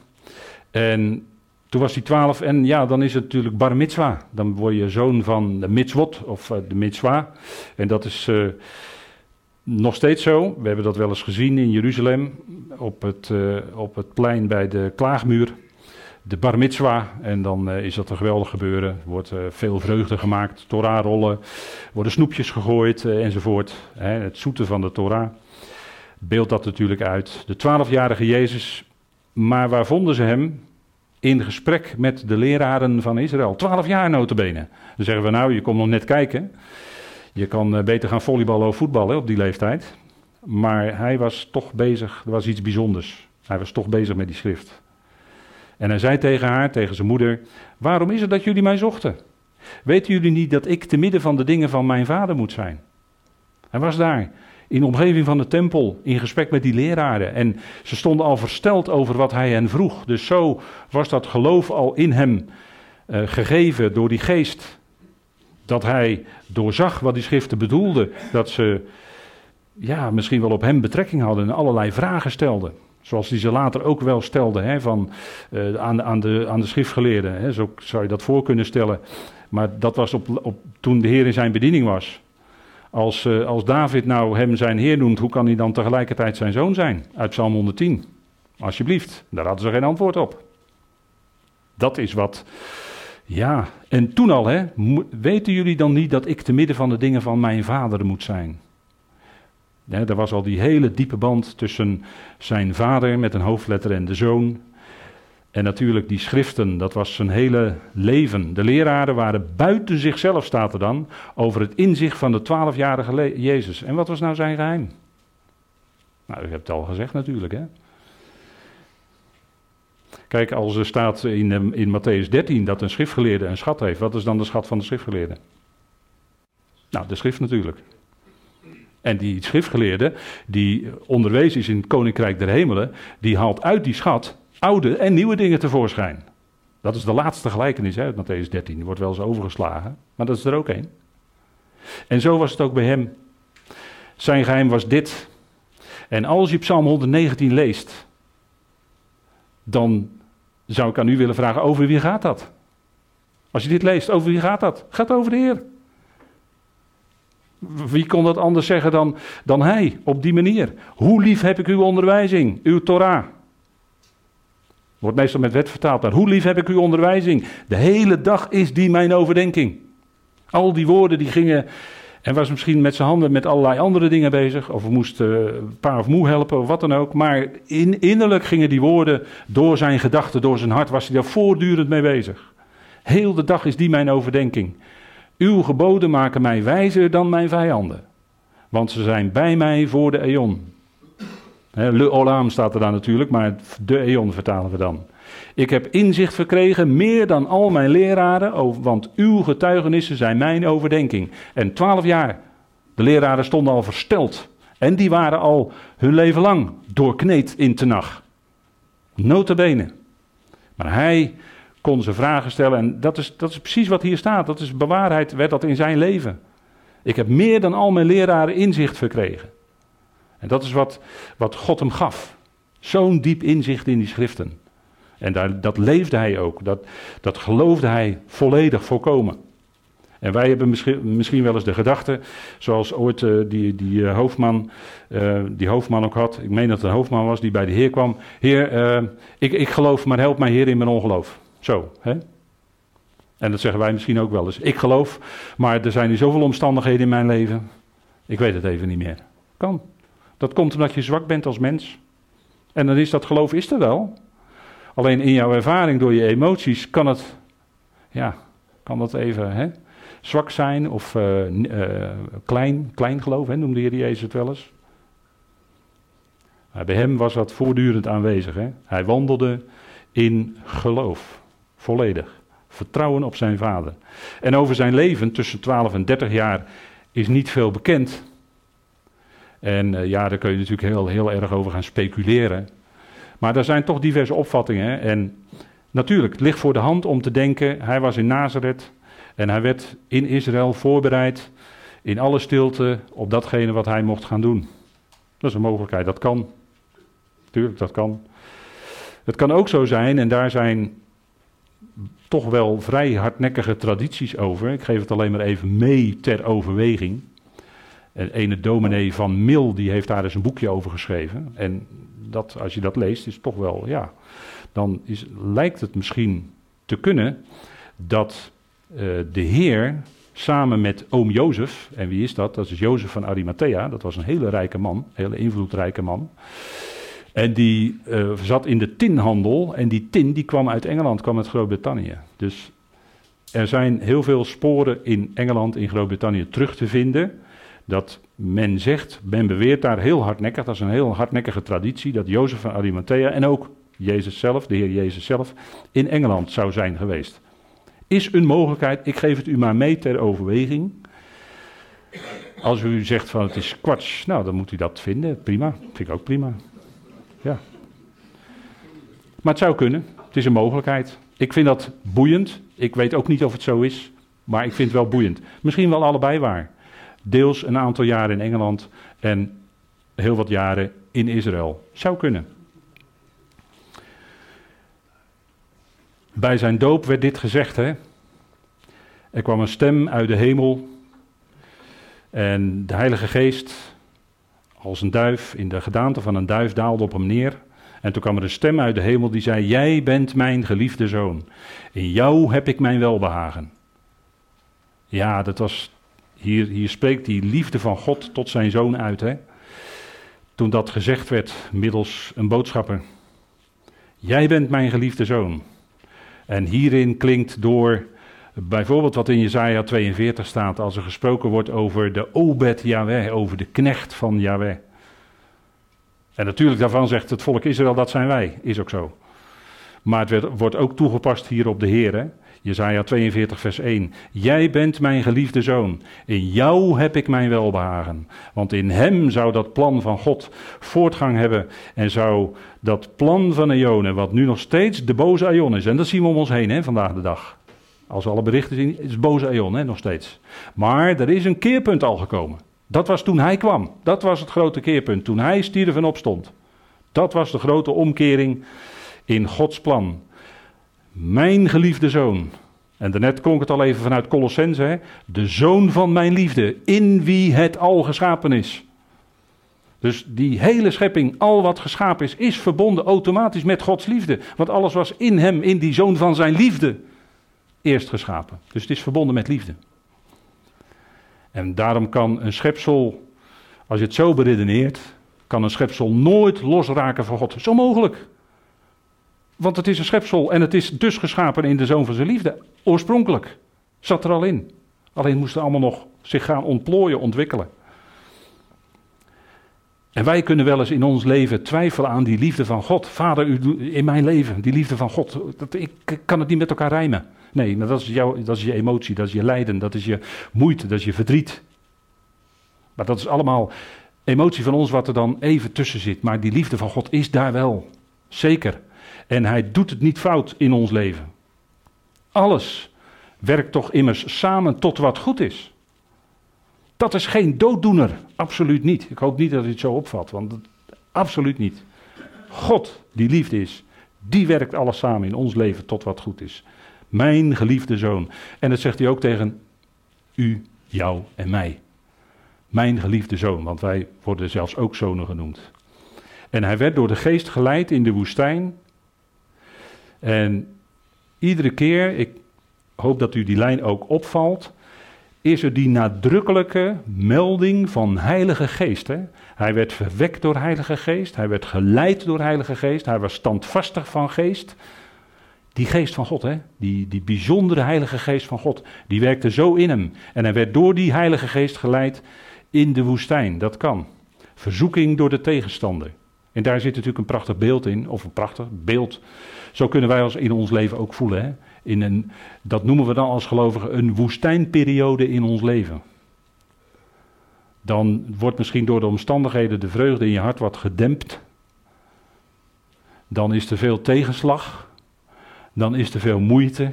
En toen was hij twaalf en ja, dan is het natuurlijk bar mitzwa. Dan word je zoon van de mitzwot of uh, de mitzwa. En dat is uh, nog steeds zo. We hebben dat wel eens gezien in Jeruzalem op het, uh, op het plein bij de klaagmuur. De bar mitzwa. En dan is dat een geweldig gebeuren. Er wordt veel vreugde gemaakt. Torah rollen. Worden snoepjes gegooid enzovoort. Hè, het zoete van de Torah. Beeldt dat natuurlijk uit. De twaalfjarige Jezus. Maar waar vonden ze hem? in gesprek met de leraren van Israël. Twaalf jaar notabene. Dan zeggen we nou, je komt nog net kijken. Je kan eh, beter gaan volleyballen of voetballen op die leeftijd. Maar hij was toch bezig, er was iets bijzonders. Hij was toch bezig met die schrift. En hij zei tegen haar, tegen zijn moeder: Waarom is het dat jullie mij zochten? Weten jullie niet dat ik te midden van de dingen van mijn vader moet zijn? Hij was daar in de omgeving van de tempel in gesprek met die leraren. En ze stonden al versteld over wat hij hen vroeg. Dus zo was dat geloof al in hem uh, gegeven door die geest. Dat hij doorzag wat die schriften bedoelden. Dat ze ja, misschien wel op hem betrekking hadden en allerlei vragen stelden. Zoals hij ze later ook wel stelde hè, van, uh, aan, aan, de, aan de schriftgeleerden. Hè. Zo zou je dat voor kunnen stellen. Maar dat was op, op, toen de Heer in zijn bediening was. Als, uh, als David nou hem zijn Heer noemt, hoe kan hij dan tegelijkertijd zijn zoon zijn? Uit Psalm 110. Alsjeblieft, daar hadden ze geen antwoord op. Dat is wat. Ja, en toen al, hè, weten jullie dan niet dat ik te midden van de dingen van mijn vader moet zijn? Ja, er was al die hele diepe band tussen zijn vader met een hoofdletter en de zoon. En natuurlijk die schriften, dat was zijn hele leven. De leraren waren buiten zichzelf, staat er dan, over het inzicht van de twaalfjarige Jezus. En wat was nou zijn geheim? Nou, ik heb het al gezegd natuurlijk, hè. Kijk, als er staat in, in Matthäus 13 dat een schriftgeleerde een schat heeft, wat is dan de schat van de schriftgeleerde? Nou, de schrift natuurlijk. En die schriftgeleerde, die onderwezen is in het koninkrijk der hemelen, die haalt uit die schat oude en nieuwe dingen tevoorschijn. Dat is de laatste gelijkenis uit Matthäus 13. Die wordt wel eens overgeslagen, maar dat is er ook één. En zo was het ook bij hem. Zijn geheim was dit. En als je Psalm 119 leest, dan zou ik aan u willen vragen: over wie gaat dat? Als je dit leest, over wie gaat dat? Gaat over de Heer. Wie kon dat anders zeggen dan, dan hij, op die manier? Hoe lief heb ik uw onderwijzing, uw Torah? Wordt meestal met wet vertaald. Maar hoe lief heb ik uw onderwijzing? De hele dag is die mijn overdenking. Al die woorden die gingen. En was misschien met zijn handen met allerlei andere dingen bezig. Of moest uh, pa of moe helpen of wat dan ook. Maar in, innerlijk gingen die woorden door zijn gedachten, door zijn hart. Was hij daar voortdurend mee bezig. Heel de dag is die mijn overdenking. Uw geboden maken mij wijzer dan mijn vijanden. Want ze zijn bij mij voor de eon. Le Olam staat er dan natuurlijk, maar de eon vertalen we dan. Ik heb inzicht verkregen meer dan al mijn leraren, want uw getuigenissen zijn mijn overdenking. En twaalf jaar, de leraren stonden al versteld. En die waren al hun leven lang doorkneed in tenag. Notabene. Maar hij kon ze vragen stellen en dat is, dat is precies wat hier staat. Dat is bewaarheid, werd dat in zijn leven. Ik heb meer dan al mijn leraren inzicht verkregen. En dat is wat, wat God hem gaf. Zo'n diep inzicht in die schriften. En daar, dat leefde hij ook. Dat, dat geloofde hij volledig, volkomen. En wij hebben misschien, misschien wel eens de gedachte, zoals ooit uh, die, die uh, hoofdman, uh, die hoofdman ook had. Ik meen dat het een hoofdman was die bij de Heer kwam. Heer, ik, ik geloof, maar help mij Heer in mijn ongeloof. Zo, hè? En dat zeggen wij misschien ook wel eens. Ik geloof, maar er zijn nu zoveel omstandigheden in mijn leven. Ik weet het even niet meer. Kan. Dat komt omdat je zwak bent als mens. En dan is dat geloof is er wel. Alleen in jouw ervaring door je emoties kan het, ja, kan dat even hè, zwak zijn of uh, klein, klein geloof, hè, noemde Heer Jezus het wel eens. Maar bij hem was dat voortdurend aanwezig. Hè. Hij wandelde in geloof, volledig. Vertrouwen op zijn vader. En over zijn leven tussen 12 en 30 jaar is niet veel bekend. En uh, ja, daar kun je natuurlijk heel, heel erg over gaan speculeren. Maar er zijn toch diverse opvattingen. En natuurlijk, het ligt voor de hand om te denken, hij was in Nazareth. En hij werd in Israël voorbereid in alle stilte op datgene wat hij mocht gaan doen. Dat is een mogelijkheid, dat kan. Tuurlijk, dat kan. Het kan ook zo zijn, en daar zijn toch wel vrij hardnekkige tradities over. Ik geef het alleen maar even mee ter overweging. En ene dominee van Mil, die heeft daar eens een boekje over geschreven. En dat, als je dat leest, is toch wel, ja, dan is, lijkt het misschien te kunnen dat uh, de Heer samen met oom Jozef, en wie is dat? Dat is Jozef van Arimathea, dat was een hele rijke man, een hele invloedrijke man. En die uh, zat in de tinhandel en die tin die kwam uit Engeland, kwam uit Groot-Brittannië. Dus er zijn heel veel sporen in Engeland, in Groot-Brittannië terug te vinden. Dat men zegt, men beweert daar heel hardnekkig, dat is een heel hardnekkige traditie, dat Jozef van Arimathea en ook Jezus zelf, de Heer Jezus zelf, in Engeland zou zijn geweest. Is een mogelijkheid, ik geef het u maar mee ter overweging. Als u zegt van het is kwats, nou dan moet u dat vinden, prima, vind ik ook prima. Ja. Maar het zou kunnen, het is een mogelijkheid. Ik vind dat boeiend, ik weet ook niet of het zo is, maar ik vind het wel boeiend. Misschien wel allebei waar. Deels een aantal jaren in Engeland en heel wat jaren in Israël. Zou kunnen. Bij zijn doop werd dit gezegd, hè. Er kwam een stem uit de hemel en de Heilige Geest, als een duif, in de gedaante van een duif, daalde op hem neer. En toen kwam er een stem uit de hemel die zei: Jij bent mijn geliefde zoon. In jou heb ik mijn welbehagen. Ja, dat was. Hier, hier spreekt die liefde van God tot zijn zoon uit. Hè? Toen dat gezegd werd middels een boodschapper. Jij bent mijn geliefde zoon. En hierin klinkt door bijvoorbeeld wat in Jezaja 42 staat, als er gesproken wordt over de Obed Yahweh, over de knecht van Yahweh. En natuurlijk daarvan zegt het volk Israël, dat zijn wij, is ook zo. Maar het wordt ook toegepast hier op de Heer. Hè? Jezaja 42 vers 1. Jij bent mijn geliefde zoon. In jou heb ik mijn welbehagen. Want in hem zou dat plan van God voortgang hebben. En zou dat plan van Eonen, wat nu nog steeds de boze Aion is. En dat zien we om ons heen hè, vandaag de dag. Als we alle berichten zien, is boze Aion hè, nog steeds. Maar er is een keerpunt al gekomen. Dat was toen hij kwam. Dat was het grote keerpunt. Toen hij stierf en opstond. Dat was de grote omkering in Gods plan. Mijn geliefde zoon. En daarnet klonk het al even vanuit Colossense. De zoon van mijn liefde. In wie het al geschapen is. Dus die hele schepping, al wat geschapen is, is verbonden automatisch met Gods liefde. Want alles was in hem, in die zoon van zijn liefde, eerst geschapen. Dus het is verbonden met liefde. En daarom kan een schepsel, als je het zo beredeneert, kan een schepsel nooit losraken van God. Zo mogelijk. Want het is een schepsel en het is dus geschapen in de zoon van zijn liefde. Oorspronkelijk. Zat er al in. Alleen moesten allemaal nog zich gaan ontplooien, ontwikkelen. En wij kunnen wel eens in ons leven twijfelen aan die liefde van God. Vader, u, in mijn leven, die liefde van God. Dat, ik kan het niet met elkaar rijmen. Nee, dat is, jouw, dat is je emotie, dat is je lijden, dat is je moeite, dat is je verdriet. Maar dat is allemaal emotie van ons wat er dan even tussen zit. Maar die liefde van God is daar wel. Zeker. En hij doet het niet fout in ons leven. Alles werkt toch immers samen tot wat goed is. Dat is geen dooddoener, absoluut niet. Ik hoop niet dat u het zo opvat, want absoluut niet. God, die liefde is, die werkt alles samen in ons leven tot wat goed is. Mijn geliefde zoon. En dat zegt hij ook tegen u, jou en mij. Mijn geliefde zoon, want wij worden zelfs ook zonen genoemd. En hij werd door de geest geleid in de woestijn. En iedere keer, ik hoop dat u die lijn ook opvalt, is er die nadrukkelijke melding van Heilige Geest. Hè? Hij werd verwekt door Heilige Geest, hij werd geleid door Heilige Geest, hij was standvastig van geest. Die geest van God, hè? Die, die bijzondere Heilige Geest van God, die werkte zo in hem. En hij werd door die Heilige Geest geleid in de woestijn. Dat kan. Verzoeking door de tegenstander. En daar zit natuurlijk een prachtig beeld in, of een prachtig beeld. Zo kunnen wij ons in ons leven ook voelen. Hè? In een, dat noemen we dan als gelovigen een woestijnperiode in ons leven. Dan wordt misschien door de omstandigheden de vreugde in je hart wat gedempt. Dan is er veel tegenslag. Dan is er veel moeite.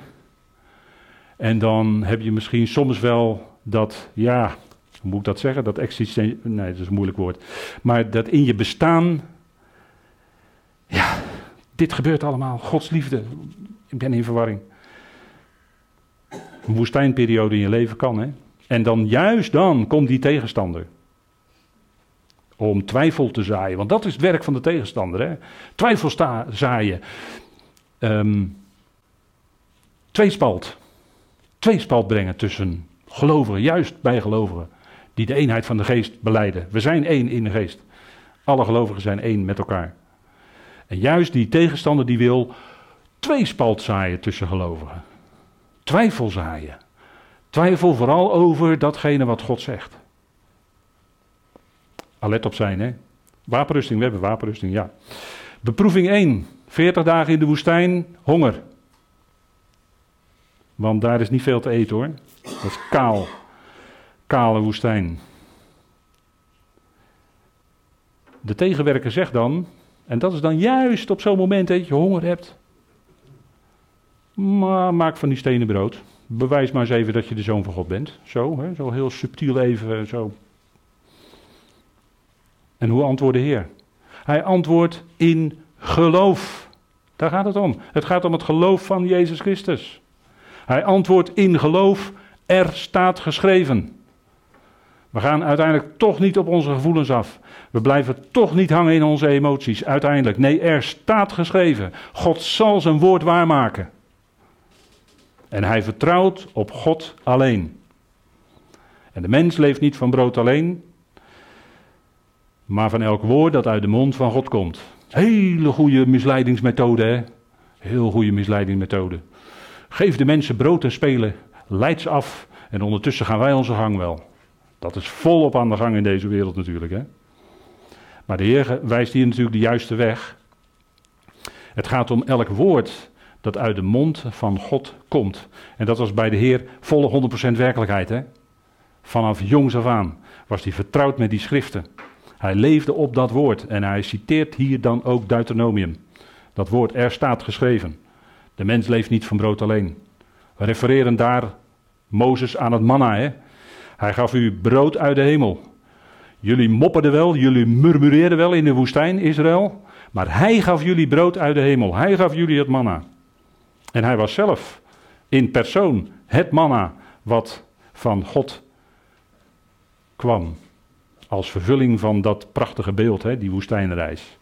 En dan heb je misschien soms wel dat, ja, hoe moet ik dat zeggen? Dat existentie, nee, dat is een moeilijk woord. Maar dat in je bestaan, ja, dit gebeurt allemaal, Gods liefde. Ik ben in verwarring. Een woestijnperiode in je leven kan, hè? En dan juist dan komt die tegenstander. Om twijfel te zaaien, want dat is het werk van de tegenstander. Hè? Twijfel sta, zaaien. Um, tweespalt. Tweespalt brengen tussen gelovigen, juist bij gelovigen, die de eenheid van de geest beleiden. We zijn één in de geest. Alle gelovigen zijn één met elkaar. En juist die tegenstander die wil tweespalt zaaien tussen gelovigen. Twijfel zaaien. Twijfel vooral over datgene wat God zegt. Alert op zijn, hè? Wapenrusting, we hebben wapenrusting, ja. Beproeving 1. 40 dagen in de woestijn, honger. Want daar is niet veel te eten hoor. Dat is kaal. Kale woestijn. De tegenwerker zegt dan, en dat is dan juist op zo'n moment dat je honger hebt. Maak van die stenen brood. Bewijs maar eens even dat je de zoon van God bent. Zo, hè? zo heel subtiel even zo. En hoe antwoordt de Heer? Hij antwoordt in geloof. Daar gaat het om. Het gaat om het geloof van Jezus Christus. Hij antwoordt in geloof, er staat geschreven. We gaan uiteindelijk toch niet op onze gevoelens af. We blijven toch niet hangen in onze emoties. Uiteindelijk. Nee, er staat geschreven. God zal zijn woord waarmaken. En hij vertrouwt op God alleen. En de mens leeft niet van brood alleen, maar van elk woord dat uit de mond van God komt. Hele goede misleidingsmethode, hè? Heel goede misleidingsmethode. Geef de mensen brood en spelen, leid ze af en ondertussen gaan wij onze gang wel. Dat is volop aan de gang in deze wereld natuurlijk. Hè? Maar de Heer wijst hier natuurlijk de juiste weg. Het gaat om elk woord dat uit de mond van God komt. En dat was bij de Heer volle 100% werkelijkheid. Hè? Vanaf jongs af aan was hij vertrouwd met die schriften. Hij leefde op dat woord en hij citeert hier dan ook Deuteronomium. Dat woord, er staat geschreven. De mens leeft niet van brood alleen. We refereren daar Mozes aan het manna. Hè? Hij gaf u brood uit de hemel. Jullie mopperden wel, jullie murmureerden wel in de woestijn, Israël. Maar hij gaf jullie brood uit de hemel. Hij gaf jullie het manna. En hij was zelf in persoon het manna wat van God kwam. Als vervulling van dat prachtige beeld, hè, die woestijnreis.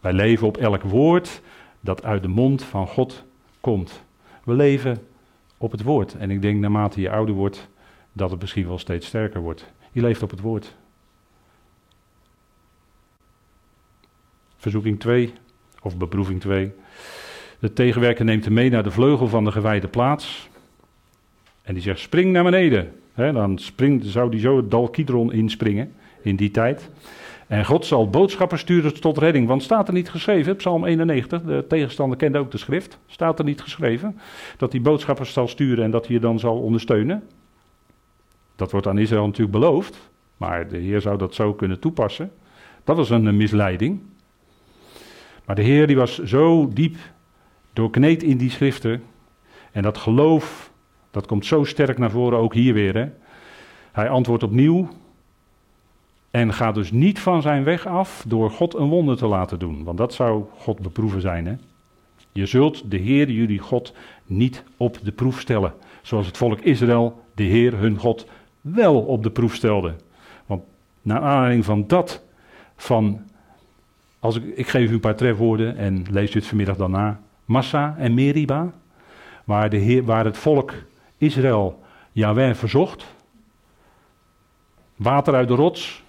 Wij leven op elk woord dat uit de mond van God komt. We leven op het woord. En ik denk naarmate je ouder wordt, dat het misschien wel steeds sterker wordt. Je leeft op het woord. Verzoeking 2, of beproeving 2. De tegenwerker neemt hem mee naar de vleugel van de gewijde plaats. En die zegt: spring naar beneden. dan springt, zou die zo het dal Kidron inspringen in die tijd. En God zal boodschappers sturen tot redding. Want staat er niet geschreven, Psalm 91, de tegenstander kende ook de schrift. Staat er niet geschreven dat hij boodschappers zal sturen en dat hij je dan zal ondersteunen. Dat wordt aan Israël natuurlijk beloofd. Maar de Heer zou dat zo kunnen toepassen. Dat was een misleiding. Maar de Heer die was zo diep doorkneed in die schriften. En dat geloof, dat komt zo sterk naar voren, ook hier weer. Hè? Hij antwoordt opnieuw. En gaat dus niet van zijn weg af door God een wonder te laten doen. Want dat zou God beproeven zijn. Hè? Je zult de Heer, jullie God, niet op de proef stellen. Zoals het volk Israël de Heer, hun God, wel op de proef stelde. Want naar aanleiding van dat, van, als ik, ik geef u een paar trefwoorden en lees u het vanmiddag daarna. Massa en Meriba, waar, de heer, waar het volk Israël Yahweh verzocht. Water uit de rots.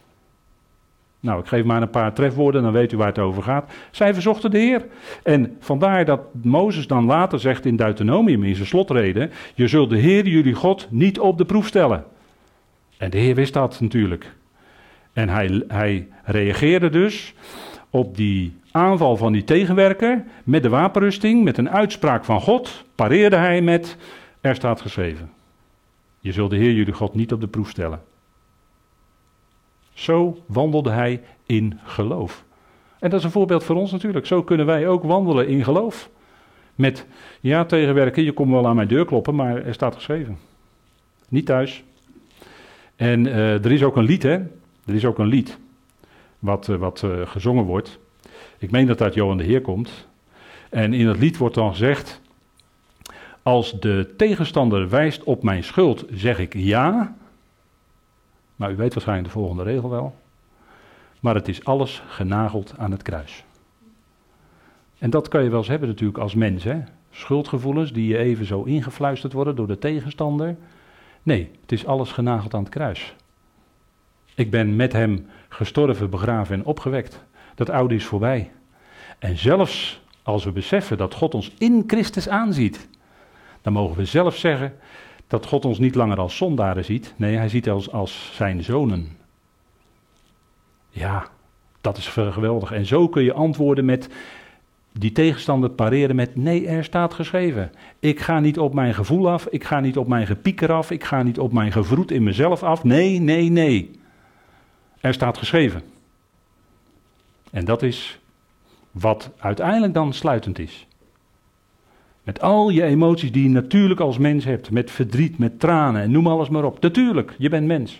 Nou, ik geef maar een paar trefwoorden, dan weet u waar het over gaat. Zij verzochten de Heer. En vandaar dat Mozes dan later zegt in Deuteronomium, in zijn slotreden: Je zult de Heer, jullie God, niet op de proef stellen. En de Heer wist dat natuurlijk. En hij, hij reageerde dus op die aanval van die tegenwerker met de wapenrusting, met een uitspraak van God, pareerde hij met, er staat geschreven. Je zult de Heer jullie God niet op de proef stellen. Zo wandelde hij in geloof. En dat is een voorbeeld voor ons natuurlijk. Zo kunnen wij ook wandelen in geloof. Met, ja, tegenwerken, je komt wel aan mijn deur kloppen, maar er staat geschreven. Niet thuis. En uh, er is ook een lied, hè? Er is ook een lied wat, uh, wat uh, gezongen wordt. Ik meen dat dat Johan de Heer komt. En in het lied wordt dan gezegd: Als de tegenstander wijst op mijn schuld, zeg ik ja. Maar u weet waarschijnlijk de volgende regel wel. Maar het is alles genageld aan het kruis. En dat kan je wel eens hebben natuurlijk als mens. Hè? Schuldgevoelens die je even zo ingefluisterd worden door de tegenstander. Nee, het is alles genageld aan het kruis. Ik ben met hem gestorven, begraven en opgewekt. Dat oude is voorbij. En zelfs als we beseffen dat God ons in Christus aanziet, dan mogen we zelf zeggen dat God ons niet langer als zondaren ziet. Nee, hij ziet ons als zijn zonen. Ja, dat is geweldig. En zo kun je antwoorden met die tegenstander pareren met nee, er staat geschreven. Ik ga niet op mijn gevoel af, ik ga niet op mijn gepieker af, ik ga niet op mijn gevroet in mezelf af. Nee, nee, nee. Er staat geschreven. En dat is wat uiteindelijk dan sluitend is. Met al je emoties die je natuurlijk als mens hebt, met verdriet, met tranen en noem alles maar op. Natuurlijk, je bent mens.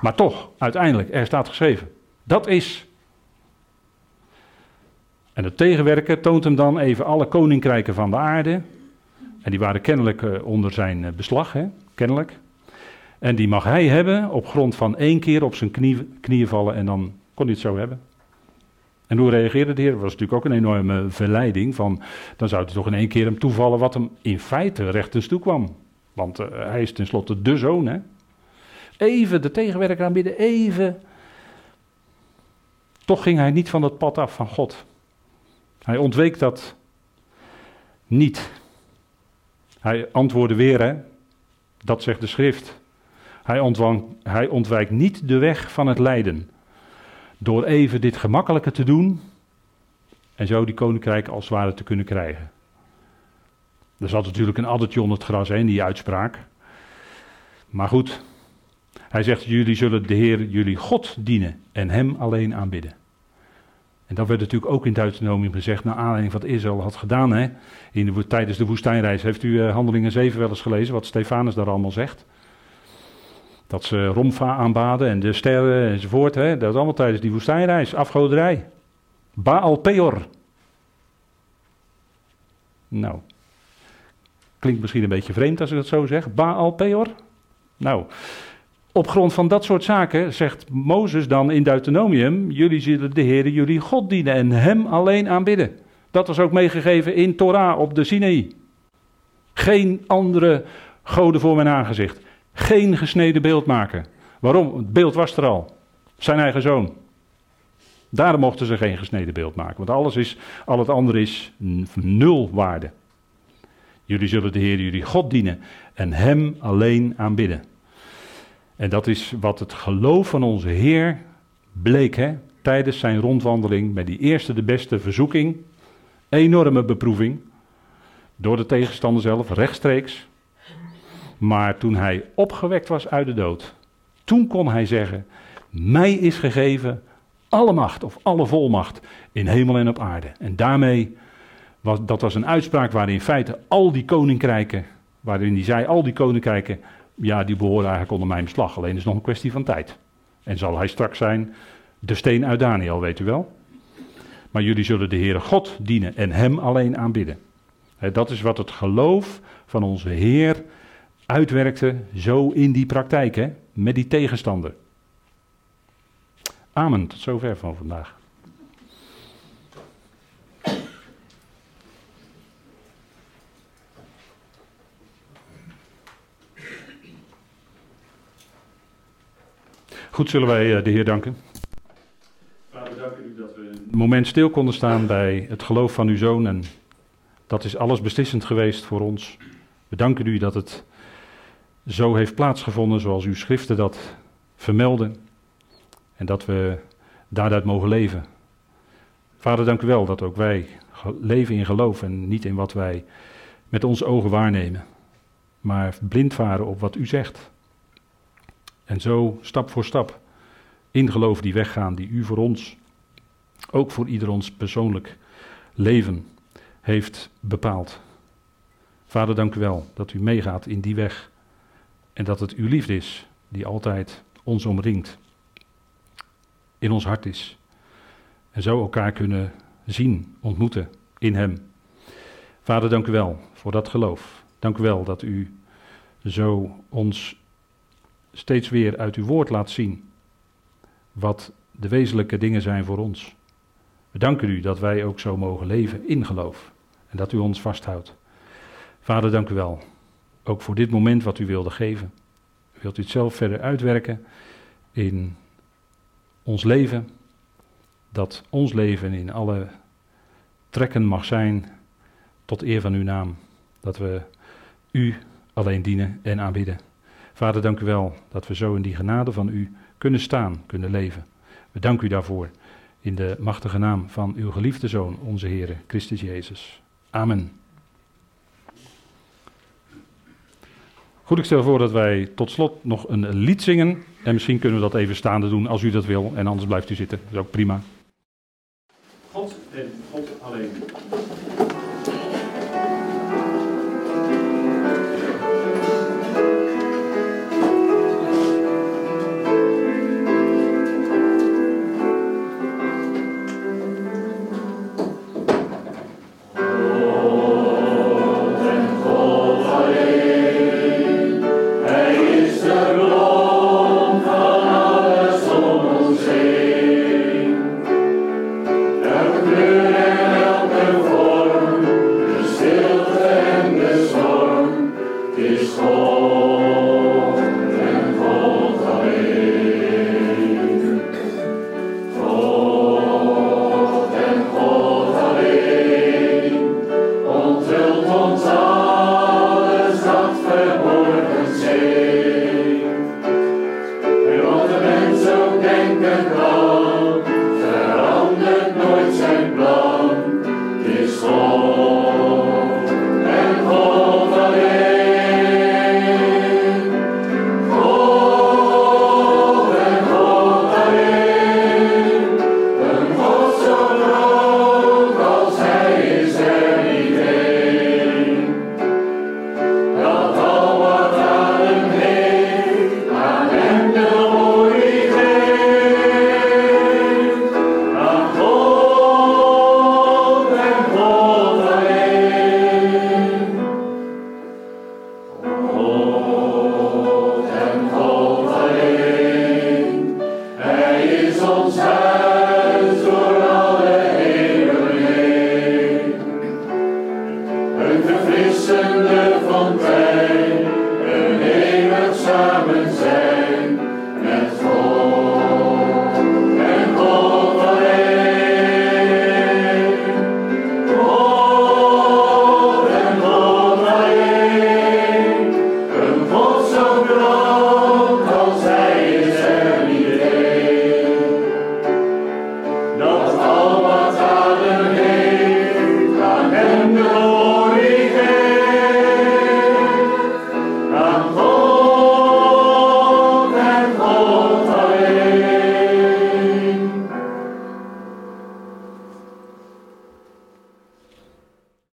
Maar toch, uiteindelijk, er staat geschreven. Dat is. En het tegenwerken toont hem dan even alle koninkrijken van de aarde. En die waren kennelijk eh, onder zijn eh, beslag, hè? kennelijk. En die mag hij hebben op grond van één keer op zijn knie, knieën vallen en dan kon hij het zo hebben. En hoe reageerde de Heer? Dat was natuurlijk ook een enorme verleiding. Van, dan zou het toch in één keer hem toevallen wat hem in feite rechtens toe kwam. Want uh, hij is tenslotte de zoon. Hè? Even de tegenwerker aanbieden, even. Toch ging hij niet van het pad af van God. Hij ontweek dat niet. Hij antwoordde weer, hè? dat zegt de schrift. Hij, hij ontwijkt niet de weg van het lijden. Door even dit gemakkelijke te doen en zo die koninkrijk als het ware te kunnen krijgen. Er zat natuurlijk een addertje onder het gras heen, die uitspraak. Maar goed, hij zegt: Jullie zullen de Heer, jullie God dienen en Hem alleen aanbidden. En dat werd natuurlijk ook in Deuteronomium gezegd, naar aanleiding van wat Israël had gedaan. Hè? In de, tijdens de woestijnreis. Heeft u uh, Handelingen 7 wel eens gelezen, wat Stefanus daar allemaal zegt? Dat ze Romfa aanbaden en de sterren enzovoort. Hè? Dat is allemaal tijdens die woestijnreis. Afgoderij. Baal Peor. Nou. Klinkt misschien een beetje vreemd als ik dat zo zeg. Baal Peor. Nou. Op grond van dat soort zaken zegt Mozes dan in Deuteronomium: Jullie zullen de Heer, jullie God dienen en Hem alleen aanbidden. Dat was ook meegegeven in Torah op de Sinaï. Geen andere goden voor mijn aangezicht. Geen gesneden beeld maken. Waarom? Het beeld was er al. Zijn eigen zoon. Daarom mochten ze geen gesneden beeld maken. Want alles is, al het andere is nul waarde. Jullie zullen de Heer, jullie God dienen en Hem alleen aanbidden. En dat is wat het geloof van onze Heer bleek hè, tijdens zijn rondwandeling met die eerste de beste verzoeking. Enorme beproeving. Door de tegenstander zelf, rechtstreeks. Maar toen hij opgewekt was uit de dood, toen kon hij zeggen: Mij is gegeven alle macht of alle volmacht in hemel en op aarde. En daarmee was dat was een uitspraak waarin in feite al die koninkrijken, waarin hij zei: Al die koninkrijken, ja, die behoren eigenlijk onder mijn beslag. Alleen is nog een kwestie van tijd. En zal hij straks zijn de steen uit Daniel, weet u wel. Maar jullie zullen de Heere God dienen en Hem alleen aanbidden. dat is wat het geloof van onze Heer uitwerkte zo in die praktijk, met die tegenstander. Amen, tot zover van vandaag. Goed, zullen wij eh, de Heer danken. Vader, we danken u dat we een moment stil konden staan bij het geloof van uw zoon. En dat is alles beslissend geweest voor ons. We danken u dat het zo heeft plaatsgevonden zoals uw schriften dat vermelden. En dat we daaruit mogen leven. Vader, dank u wel dat ook wij leven in geloof en niet in wat wij met onze ogen waarnemen. Maar blind varen op wat u zegt. En zo stap voor stap in geloof die weggaan die u voor ons, ook voor ieder ons persoonlijk leven heeft bepaald. Vader, dank u wel dat u meegaat in die weg en dat het uw liefde is die altijd ons omringt, in ons hart is. En zo elkaar kunnen zien, ontmoeten in Hem. Vader, dank u wel voor dat geloof. Dank u wel dat u zo ons steeds weer uit uw woord laat zien wat de wezenlijke dingen zijn voor ons. We danken u dat wij ook zo mogen leven in geloof en dat u ons vasthoudt. Vader, dank u wel. Ook voor dit moment wat u wilde geven. Wilt u het zelf verder uitwerken in ons leven? Dat ons leven in alle trekken mag zijn tot eer van uw naam. Dat we u alleen dienen en aanbidden. Vader, dank u wel dat we zo in die genade van u kunnen staan, kunnen leven. We danken u daarvoor in de machtige naam van uw geliefde Zoon, onze Heer Christus Jezus. Amen. Goed, ik stel voor dat wij tot slot nog een lied zingen. En misschien kunnen we dat even staande doen als u dat wil. En anders blijft u zitten. Dat is ook prima. God en God alleen.